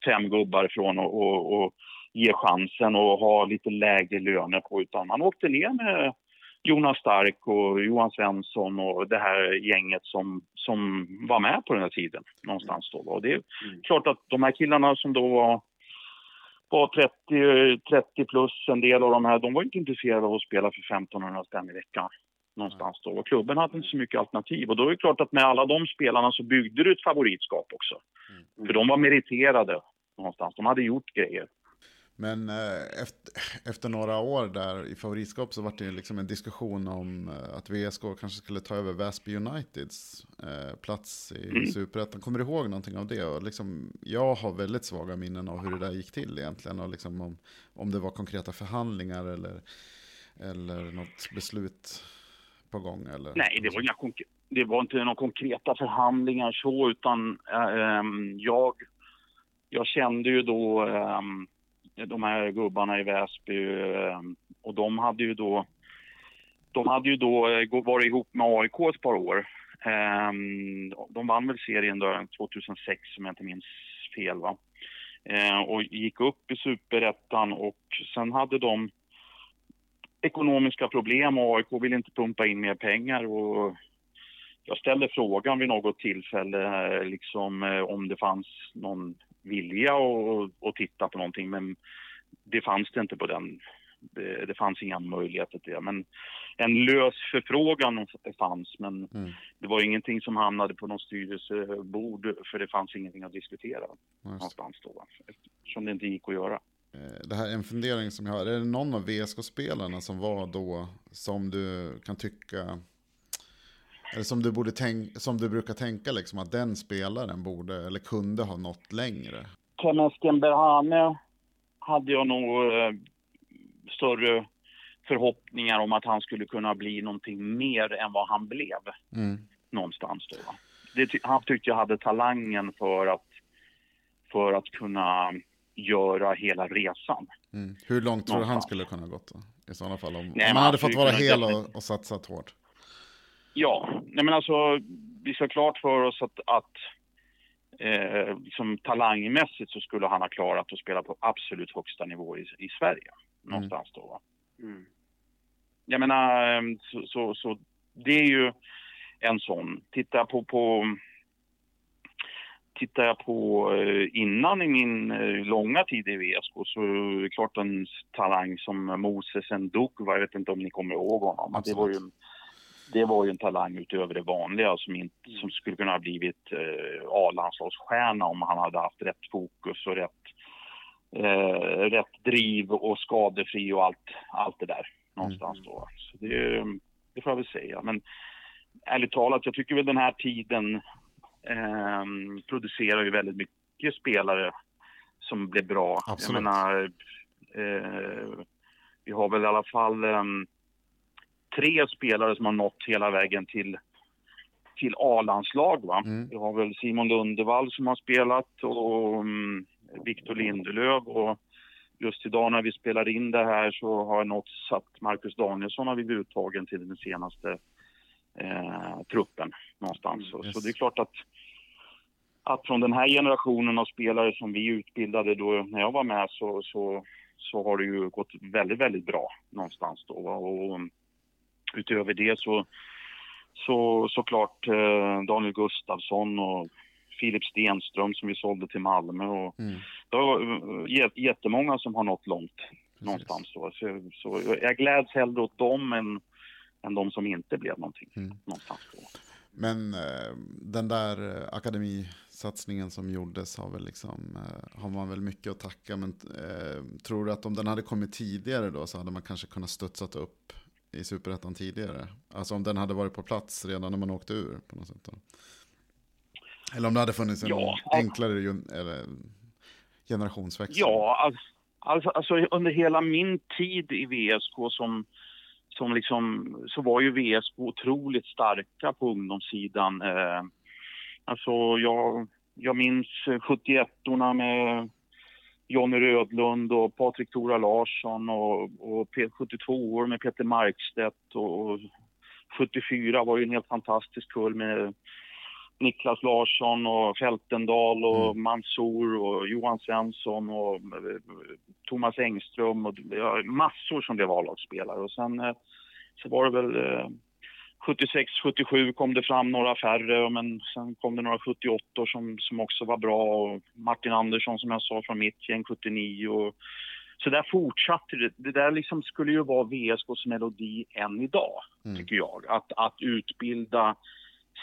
fem gubbar ifrån och, och, och, ge chansen och ha lite lägre löner på, utan man åkte ner med Jonas Stark och Johan Svensson och det här gänget som, som var med på den här tiden någonstans då. Och det är mm. klart att de här killarna som då var, var 30, 30 plus, en del av de här, de var inte intresserade av att spela för 1500 spänn i veckan någonstans då. Och klubben hade inte så mycket alternativ. Och då är det klart att med alla de spelarna så byggde du ett favoritskap också. Mm. För de var meriterade någonstans. De hade gjort grejer. Men eh, efter, efter, några år där i favoritskap så var det liksom en diskussion om eh, att VSK kanske skulle ta över Väsby Uniteds eh, plats i mm. Superettan. Kommer du ihåg någonting av det? Och liksom, jag har väldigt svaga minnen av hur det där gick till egentligen. Och liksom om, om det var konkreta förhandlingar eller, eller något beslut på gång. Eller, Nej, det var inga det var inte några konkreta förhandlingar så, utan äh, jag, jag kände ju då äh, de här gubbarna i Väsby eh, och de hade ju då de hade ju då eh, varit ihop med AIK ett par år. Ehm, de vann väl serien då 2006 om jag inte minns fel. Va? Ehm, och gick upp i superettan och sen hade de ekonomiska problem och AIK ville inte pumpa in mer pengar. Och jag ställde frågan vid något tillfälle liksom, eh, om det fanns någon vilja att, titta på någonting men det fanns det inte på den. Det, det fanns inga möjligheter till det. Men en lös förfrågan fanns men mm. det var ingenting som hamnade på någon styrelsebord för det fanns ingenting att diskutera någonstans då. Eftersom det inte gick att göra. Eh, det här är en fundering som jag har. Är det någon av VSK-spelarna som var då som du kan tycka eller som du, borde tänk, som du brukar tänka liksom att den spelaren borde eller kunde ha nått längre? Kemen Berhane hade jag nog eh, större förhoppningar om att han skulle kunna bli någonting mer än vad han blev. Mm. Någonstans då. Det, han tyckte jag hade talangen för att, för att kunna göra hela resan. Mm. Hur långt tror du han skulle kunna gått då? I sådana fall om, Nej, om han hade fått vara hel och, och satsat hårt? Ja, nej men alltså vi ska klart för oss att, att eh, liksom, talangmässigt så skulle han ha klarat att spela på absolut högsta nivå i, i Sverige. Någonstans mm. då. Mm. Jag menar, eh, så, så, så, det är ju en sån. Tittar på, på tittar jag på eh, innan i min eh, långa tid i VSK så är det klart en talang som Moses Ndugva, jag vet inte om ni kommer ihåg honom. Det var ju en det var ju en talang utöver det vanliga som, inte, som skulle kunna ha blivit eh, A-landslagsstjärna om han hade haft rätt fokus och rätt, eh, rätt driv och skadefri och allt, allt det där någonstans mm. då. Så det, det får jag väl säga. Men ärligt talat, jag tycker väl den här tiden eh, producerar ju väldigt mycket spelare som blev bra. Absolut. Jag menar, eh, vi har väl i alla fall um, tre spelare som har nått hela vägen till, till A-landslag. Va? Mm. Vi har väl Simon Lundevall som har spelat och um, Victor Lindelöf. Och just idag när vi spelar in det här så har jag nåtts att Marcus Danielsson har blivit uttagen till den senaste eh, truppen någonstans. Mm, yes. Så det är klart att att från den här generationen av spelare som vi utbildade då när jag var med så, så, så har det ju gått väldigt, väldigt bra någonstans då. Och, utöver det så, så såklart eh, Daniel Gustafsson och Filip Stenström som vi sålde till Malmö. Och mm. Det var eh, jättemånga som har nått långt Precis. någonstans. Så, så, så, jag gläds hellre åt dem än, än de som inte blev någonting mm. någonstans. Då. Men eh, den där eh, akademisatsningen som gjordes har, väl liksom, eh, har man väl mycket att tacka. Men eh, tror du att om den hade kommit tidigare då så hade man kanske kunnat studsat upp i Superettan tidigare? Alltså om den hade varit på plats redan när man åkte ur på något sätt. Då. Eller om det hade funnits en ja, enklare eller, generationsväxling? Ja, alltså, alltså, under hela min tid i VSK som, som liksom, så var ju VSK otroligt starka på ungdomssidan. Eh, alltså jag, jag minns 71orna med Jonny Rödlund och Patrik Tora Larsson och, och 72 år med Peter Markstedt och, och 74 var ju en helt fantastisk kull med Niklas Larsson och Fältendal och mm. Mansour och Johan Svensson och eh, Thomas Engström och massor som blev A-lagsspelare. Och sen eh, så var det väl eh, 76, 77 kom det fram några färre, men sen kom det några 78 som, som också var bra. Och Martin Andersson som jag sa från mitt gäng 79. Och, så där fortsatte det. Det där liksom skulle ju vara VSKs melodi än idag, mm. tycker jag. Att, att utbilda,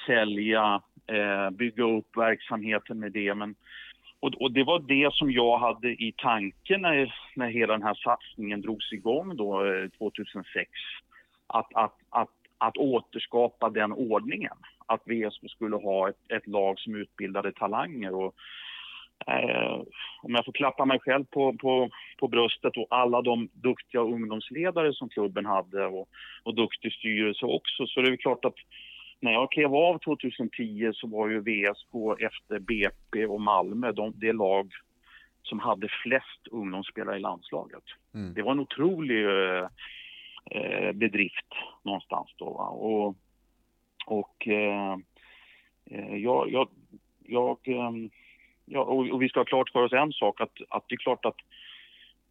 sälja, eh, bygga upp verksamheten med det. Men, och, och, det var det som jag hade i tanken när, när hela den här satsningen drogs igång då, eh, 2006. Att, att, att att återskapa den ordningen. Att VSK skulle ha ett, ett lag som utbildade talanger. Och, eh, om jag får klappa mig själv på, på, på bröstet och alla de duktiga ungdomsledare som klubben hade och, och duktig styrelse också så det är klart att när jag klev av 2010 så var ju VSK efter BP och Malmö de, det lag som hade flest ungdomsspelare i landslaget. Mm. Det var en otrolig eh, eh bedrift någonstans då. Va? Och, och eh, eh jag, jag, jag ehm, ja, och, och, vi ska ha klart för oss en sak att, att det är klart att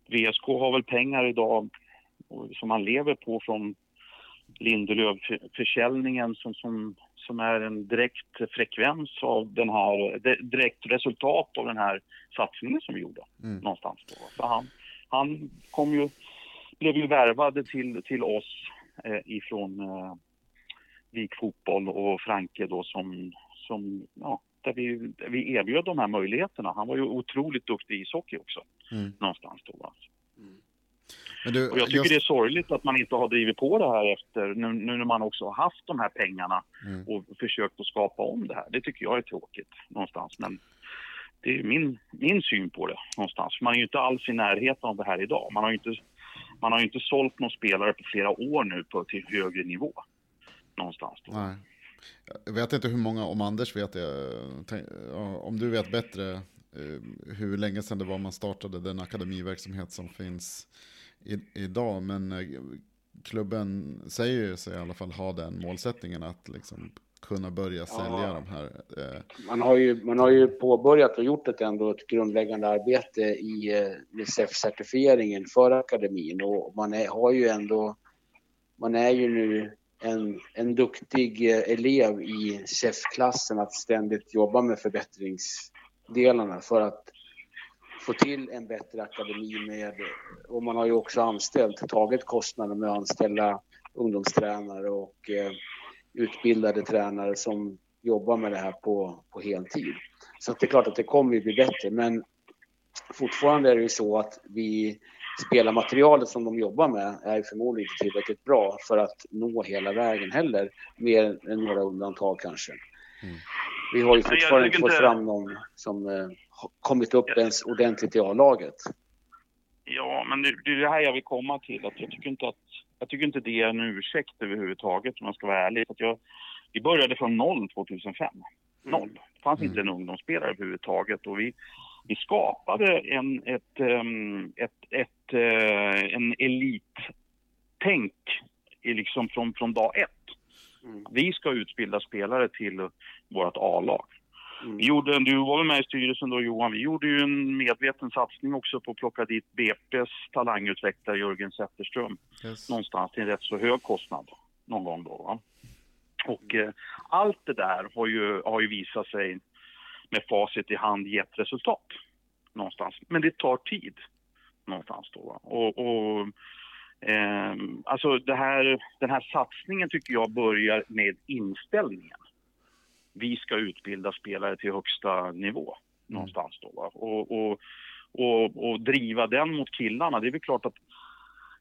VSK har väl pengar idag som man lever på från Lindelöf-försäljningen som, som, som är en direkt frekvens av den här, direkt resultat av den här satsningen som vi gjorde mm. någonstans då. Så han, han kom ju, blev ju värvad till, till oss eh, ifrån eh, Vik Fotboll och Franke då som, som ja, där vi, där vi erbjöd de här möjligheterna. Han var ju otroligt duktig i ishockey också, mm. någonstans då. Alltså. Mm. Du, och jag tycker just... det är sorgligt att man inte har drivit på det här efter, nu, nu när man också har haft de här pengarna mm. och försökt att skapa om det här. Det tycker jag är tråkigt någonstans. Men det är min, min syn på det någonstans. Man är ju inte alls i närheten av det här idag. Man har ju inte, man har ju inte sålt någon spelare på flera år nu på, till högre nivå. Någonstans. Då. Nej. Jag vet inte hur många, om Anders vet det, om du vet bättre eh, hur länge sedan det var man startade den akademiverksamhet som finns i, idag. Men eh, klubben säger sig i alla fall ha den målsättningen att liksom kunna börja sälja ja. de här. Eh. Man, har ju, man har ju påbörjat och gjort ett, ändå ett grundläggande arbete i eh, certifieringen för akademin och man är, har ju ändå, man är ju nu en, en duktig eh, elev i CEF-klassen att ständigt jobba med förbättringsdelarna för att få till en bättre akademi med, och man har ju också anställt, tagit kostnaden med att anställa ungdomstränare och eh, utbildade tränare som jobbar med det här på, på heltid. Så det är klart att det kommer ju bli bättre, men fortfarande är det ju så att vi spelarmaterialet som de jobbar med är förmodligen inte tillräckligt bra för att nå hela vägen heller, mer än några undantag kanske. Mm. Vi har ju fortfarande inte fått fram någon som eh, kommit upp ens ordentligt i A-laget. Ja, men det, det är det här jag vill komma till. Att jag, tycker inte att, jag tycker inte det är en ursäkt överhuvudtaget om jag ska vara ärlig. Att jag, vi började från noll 2005. Noll. Mm. Det fanns mm. inte en ungdomsspelare överhuvudtaget. Och vi, vi skapade en, ett, um, ett, ett, uh, en elittänk liksom från, från dag ett. Mm. Vi ska utbilda spelare till vårt A-lag. Mm. Vi gjorde, du var väl med i styrelsen då Johan, vi gjorde ju en medveten satsning också på att plocka dit BP's talangutvecklare Jörgen Zetterström. Yes. Någonstans till en rätt så hög kostnad någon gång då. Va? Och eh, allt det där har ju, har ju visat sig med facit i hand gett resultat någonstans. Men det tar tid någonstans då. Va? Och, och eh, alltså här, den här satsningen tycker jag börjar med inställningen vi ska utbilda spelare till högsta nivå någonstans då. Va? Och, och, och, och, driva den mot killarna, det är väl klart att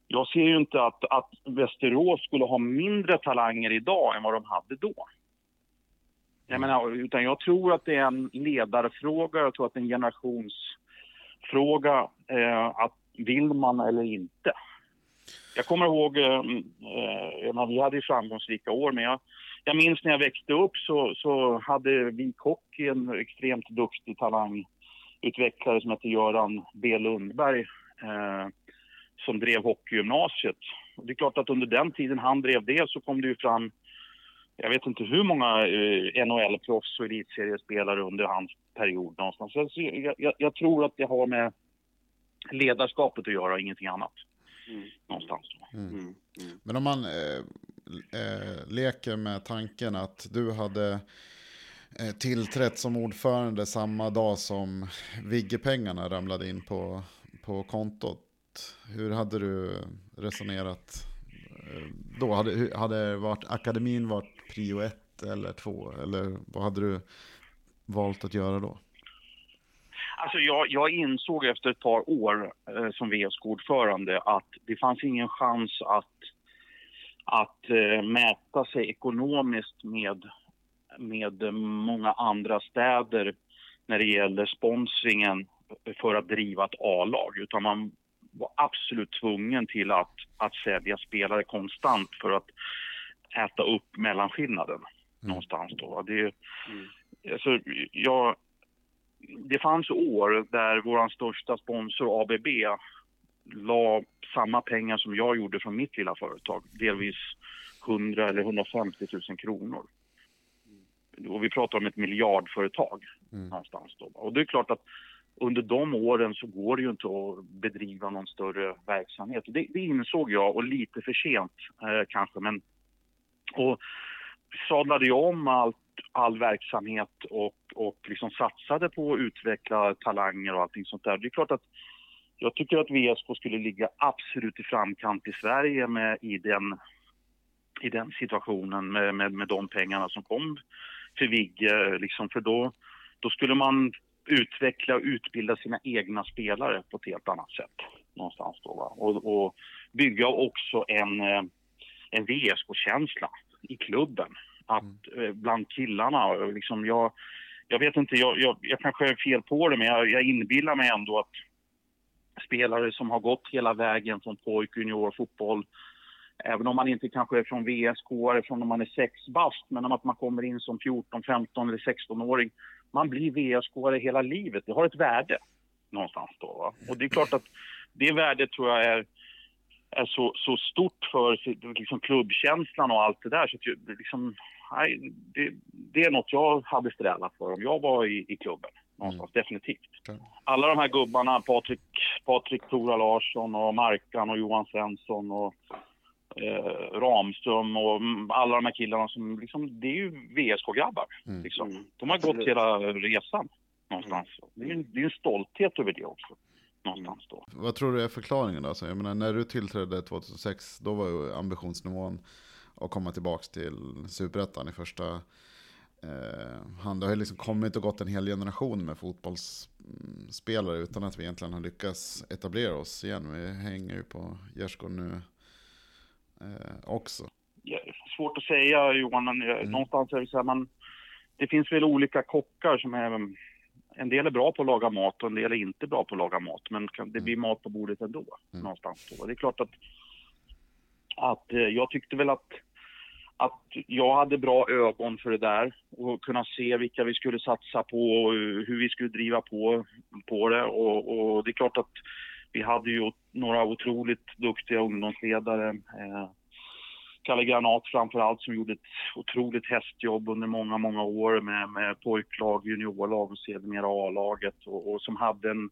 jag ser ju inte att, att Västerås skulle ha mindre talanger idag än vad de hade då. Jag menar, utan jag tror att det är en ledarfråga, jag tror att det är en generationsfråga, eh, att vill man eller inte. Jag kommer ihåg, eh, eh, vi hade ju framgångsrika år, men jag, jag minns när jag växte upp så, så hade Vik Hockey en extremt duktig talangutvecklare som hette Göran B Lundberg eh, som drev hockeygymnasiet. Det är klart att under den tiden han drev det så kom det ju fram jag vet inte hur många eh, NHL-proffs och elitseriespelare under hans period någonstans. Så jag, jag, jag, tror att det har med ledarskapet att göra, ingenting annat. Mm. Någonstans. Mm. Mm. mm. Men om man eh, eh, leker med tanken att du hade eh, tillträtt som ordförande samma dag som Vigge-pengarna ramlade in på, på kontot. Hur hade du resonerat eh, då? Hade, hade varit, akademin varit prio ett eller två? Eller vad hade du valt att göra då? Alltså jag, jag insåg efter ett par år eh, som VSK-ordförande att det fanns ingen chans att att eh, mäta sig ekonomiskt med, med många andra städer när det gäller sponsringen för att driva ett A-lag. Utan man var absolut tvungen till att, att sälja spelare konstant för att äta upp mellanskillnaden. någonstans då. Det, mm. alltså, jag, det fanns år där vår största sponsor ABB la samma pengar som jag gjorde från mitt lilla företag, delvis 100 eller 150 000 kronor. Och vi pratar om ett miljardföretag mm. någonstans då. Och det är klart att under de åren så går det ju inte att bedriva någon större verksamhet. Det, det insåg jag och lite för sent eh, kanske men och sadlade jag om allt, all verksamhet och, och liksom satsade på att utveckla talanger och allting sånt där. Det är klart att jag tycker att VSK skulle ligga absolut i framkant i Sverige med, i, den, i den situationen med, med, med de pengarna som kom för Vigge. Liksom, för då, då skulle man utveckla och utbilda sina egna spelare på ett helt annat sätt. Någonstans då, va? Och, och bygga också en, eh, en VSK-känsla i klubben. Att mm. Eh, bland killarna, liksom jag, jag vet inte, jag, jag, jag kanske är fel på det men jag, jag inbillar mig ändå att spelare som har gått hela vägen från pojk, junior, fotboll Även om man inte kanske är från VSK eller från när man är sex bast, men om att man kommer in som 14, 15 eller 16-åring. Man blir VSK hela livet. Det har ett värde någonstans då. Va? Och det är klart att det värdet tror jag är, är så, så stort för liksom, klubbkänslan och allt det där. Så att, liksom, nej, det, det, är något jag hade strävat för om jag var i, i klubben. Någonstans, mm. definitivt. Alla de här gubbarna, Patrik, Patrik Tora Larsson och Markan och Johan Svensson och eh, Ramström och alla de här killarna som liksom, det är ju VSK-grabbar. Mm. Liksom. De har gått hela resan någonstans. Mm. Det, är en, det är en stolthet över det också. Någonstans då. Vad tror du är förklaringen då? Alltså, jag menar, när du tillträdde 2006, då var ju ambitionsnivån att komma tillbaka till superettan i första eh, hand. Det har ju liksom kommit och gått en hel generation med fotbollsspelare utan att vi egentligen har lyckats etablera oss igen. Vi hänger ju på gärdsgården nu eh, också? Ja, svårt att säga Johan, men mm. någonstans är det så här, man, det finns väl olika kockar som är, en del är bra på att laga mat och en del är inte bra på att laga mat, men det blir mm. mat på bordet ändå. Mm. Någonstans då. Det är klart att, att eh, jag tyckte väl att att jag hade bra ögon för det där och kunna se vilka vi skulle satsa på och hur vi skulle driva på, på det. Och, och det är klart att vi hade ju några otroligt duktiga ungdomsledare. Eh, Kalle Granat framför allt som gjorde ett otroligt hästjobb under många, många år med, med pojklag, juniorlag och sedermera A-laget och, och, som hade en,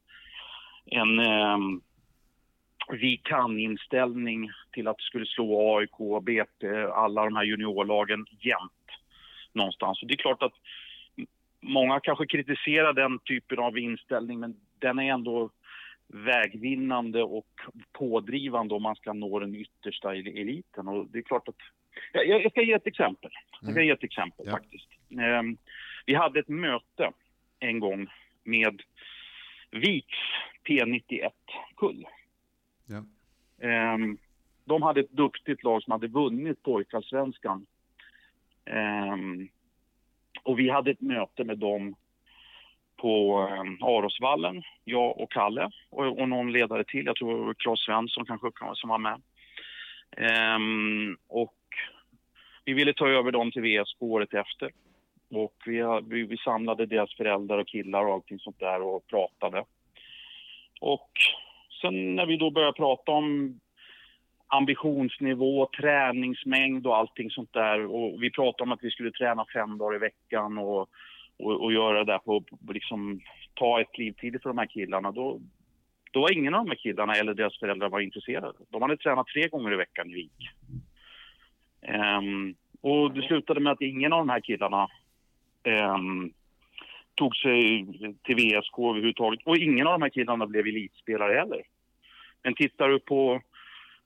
en eh, vi kan-inställning till att skulle slå AIK, BP, alla de här juniorlagen jämt någonstans. Och det är klart att många kanske kritiserar den typen av inställning men den är ändå vägvinnande och pådrivande om man ska nå den yttersta eliten. Och det är klart att... Jag, ska ge ett exempel. Jag ska ge ett exempel mm. faktiskt. Um, vi hade ett möte en gång med Viks P91-kull. Ja. Um, de hade ett duktigt lag som hade vunnit pojkallsvenskan. Um, ehm, och vi hade ett möte med dem på eh, Arosvallen, jag och Kalle och, och någon ledare till. Jag tror det var Claes Svensson kanske som var med. Ehm, och vi ville ta över dem till VSK året efter. Och vi, vi, vi, samlade deras föräldrar och killar och allting sånt där och pratade. Och sen när vi då började prata om ambitionsnivå, träningsmängd och allting sånt där. Och vi pratade om att vi skulle träna fem dagar i veckan och och, och göra det där på, liksom, ta ett kliv tidigt för de här killarna, då, då var ingen av de här killarna eller deras föräldrar var intresserade. De hade tränat tre gånger i veckan i Vik. Um, och det slutade med att ingen av de här killarna um, tog sig till VSK överhuvudtaget. Och ingen av de här killarna blev elitspelare heller. Men tittar du på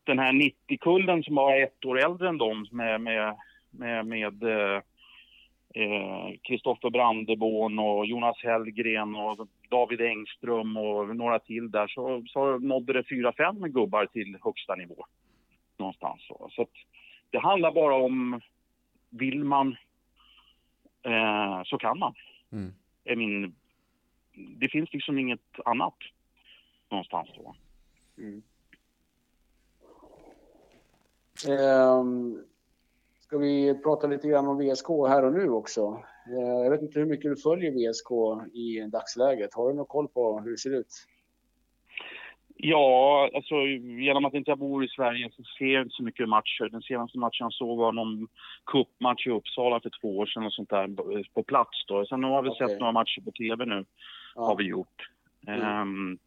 den här 90-kullen som var ett år äldre än dem med, med, med, med eh, eh, Kristoffer eh, Brandeborn och Jonas Hellgren och David Engström och några till där så, så nådde det fyra, fem gubbar till högsta nivå. Någonstans så. så det handlar bara om, vill man eh, så kan man. Mm. Är min, det finns liksom inget annat någonstans då. Mm. Um ska vi prata lite grann om VSK här och nu också. Uh, jag vet inte hur mycket du följer VSK i dagsläget. Har du någon koll på hur det ser ut? Ja, alltså genom att inte jag bor i Sverige så ser jag inte så mycket matcher. Den senaste matchen jag såg var någon cupmatch i Uppsala för två år sedan och sånt där på plats då. Sen har vi okay. sett några matcher på TV nu, ja. har vi gjort. Mm. Um,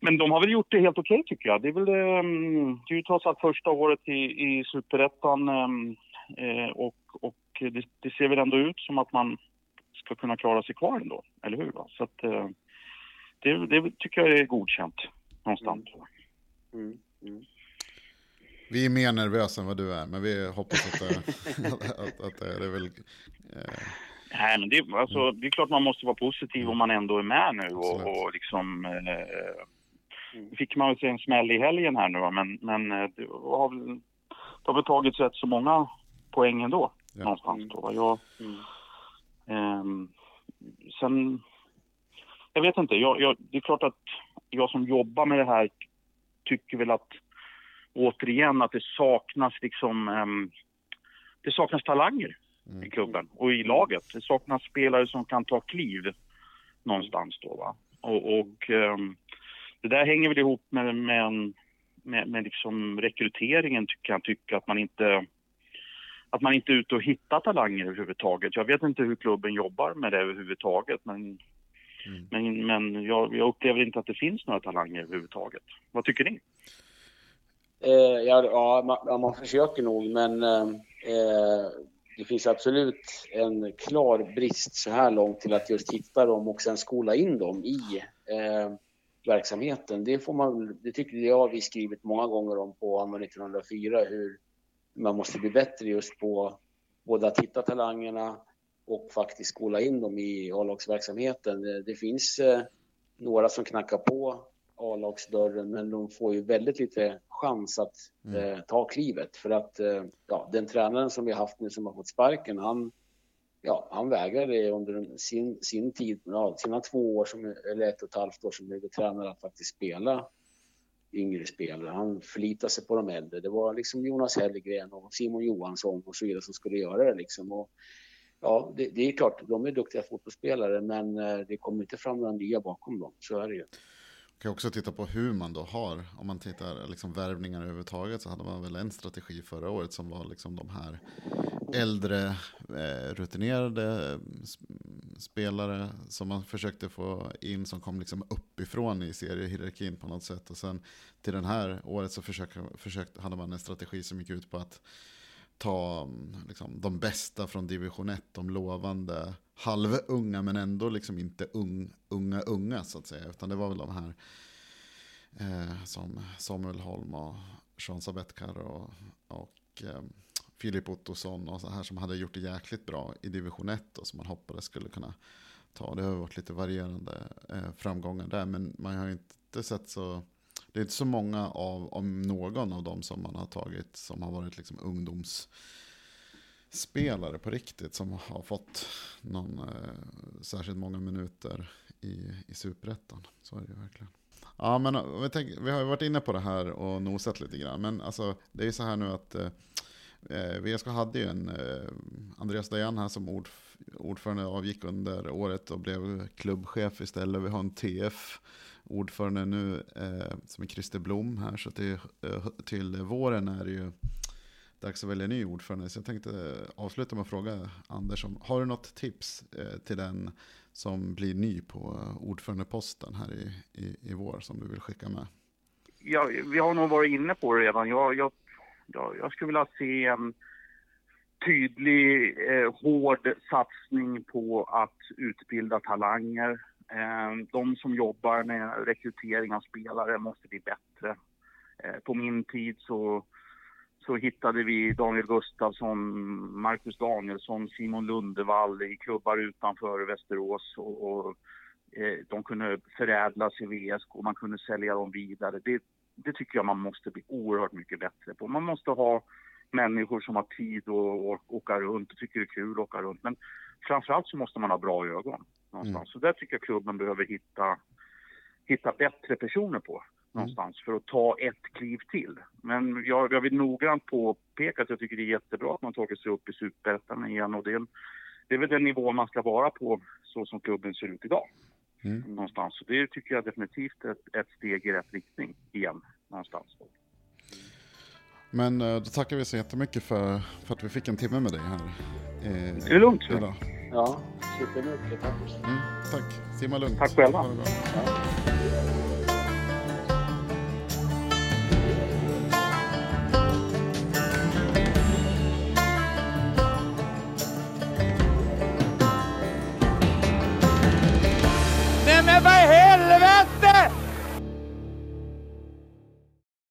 men de har väl gjort det helt okej okay, tycker jag. Det är väl um, det är ju trots allt första året i, i Superettan um, eh, och, och det, det, ser väl ändå ut som att man ska kunna klara sig kvar ändå, eller hur? Va? Så att, uh, det, det, tycker jag är godkänt någonstans. Mm. Mm. Mm. Vi är mer nervösa än vad du är, men vi hoppas att, det, att, att, att det är väl... Eh... Nej, men det, alltså, mm. det är klart man måste vara positiv om man ändå är med nu och, och liksom... Eh, Mm. fick man väl se en smäll i helgen här nu men, men eh, det har väl, det har väl tagits rätt så många poäng ändå ja. någonstans då. Va? Jag, mm. eh, sen, jag vet inte, jag, jag, det är klart att jag som jobbar med det här tycker väl att återigen att det saknas liksom, um, det saknas talanger mm. i klubben och i laget. Det saknas spelare som kan ta kliv någonstans då va. Och, och um, det där hänger väl ihop med, med, med, med liksom rekryteringen, kan jag tycka, att man inte att man inte är ute och hittar talanger överhuvudtaget. Jag vet inte hur klubben jobbar med det överhuvudtaget, men, mm. men, men jag, jag, upplever inte att det finns några talanger överhuvudtaget. Vad tycker ni? Eh, ja, ja man, man, försöker nog, men eh, det finns absolut en klar brist så här långt till att just hitta dem och sen skola in dem i eh, verksamheten. Det, får man, det tycker jag vi skrivit många gånger om på Anno 1904, hur man måste bli bättre just på både att hitta talangerna och faktiskt skola in dem i A-lagsverksamheten. Det finns eh, några som knackar på A-lagsdörren, men de får ju väldigt lite chans att mm. eh, ta klivet. För att eh, ja, den tränaren som vi har haft nu som har fått sparken, han ja, han vägrade under sin, sin tid, ja, sina två år, som, eller ett och ett halvt år som huvudtränare, att faktiskt spela yngre spelare. Han förlitade sig på de äldre. Det var liksom Jonas Hellgren och Simon Johansson och så vidare som skulle göra det. Liksom. Och, ja, det, det, är klart, de är duktiga fotbollsspelare, men eh, det kommer inte fram några nya bakom dem. Så är det ju kan också titta på hur man då har, om man tittar liksom värvningar överhuvudtaget så hade man väl en strategi förra året som var liksom de här äldre eh, rutinerade spelare som man försökte få in som kom liksom uppifrån i seriehierarkin på något sätt. Och sen till den här året så försökte, försökte, hade man en strategi som gick ut på att ta liksom, de bästa från division 1, de lovande halvunga men ändå liksom inte ung, unga unga så att säga. Utan det var väl de här eh, som Samuel Holm och Sean Sabetkar och, och eh, Filip Ottosson och så här som hade gjort det jäkligt bra i division 1 och som man hoppades skulle kunna ta. Det har varit lite varierande eh, framgångar där men man har inte sett så det är inte så många av, om någon av dem som man har tagit som har varit liksom ungdomsspelare på riktigt som har fått någon eh, särskilt många minuter i, i superettan. Så är det ju verkligen. Ja, men eh, vi, tänk, vi har ju varit inne på det här och nosat lite grann. Men alltså, det är ju så här nu att eh, eh VSK hade ju en eh, Andreas Dajan här som ordf ordförande avgick under året och blev klubbchef istället. Vi har en TF ordförande nu eh, som är Christer Blom här. Så till, eh, till våren är det ju dags att välja ny ordförande. Så jag tänkte avsluta med att fråga Anders, om, har du något tips eh, till den som blir ny på ordförandeposten här i, i, i vår som du vill skicka med? Ja, vi har nog varit inne på det redan. Jag, jag, jag, jag skulle vilja se en tydlig, eh, hård satsning på att utbilda talanger Ehm, de som jobbar med rekrytering av spelare måste bli bättre. Ehm, på min tid så, så hittade vi Daniel Gustafsson, Marcus Danielsson, Simon Lundevall i klubbar utanför Västerås och, och eh, de kunde förädlas i VSK och man kunde sälja dem vidare. Det, det tycker jag man måste bli oerhört mycket bättre på. Man måste ha människor som har tid att åka runt och tycker det är kul att åka runt. Men framförallt så måste man ha bra ögon någonstans. Mm. Så där tycker jag klubben behöver hitta, hitta bättre personer på någonstans för att ta ett kliv till. Men jag, jag vill noggrant påpeka att jag tycker det är jättebra att man tagit sig upp i superettan igen och det är, det är väl den nivå man ska vara på så som klubben ser ut idag. Mm. Någonstans. Så det tycker jag definitivt är ett, ett steg i rätt riktning igen någonstans. Men eh, då tackar vi så jättemycket för, för att vi fick en timme med dig här. Eh, Är det lugnt? så? idag. Ja, supermycket. Tack. Mm, tack, simma lugnt. Tack själva.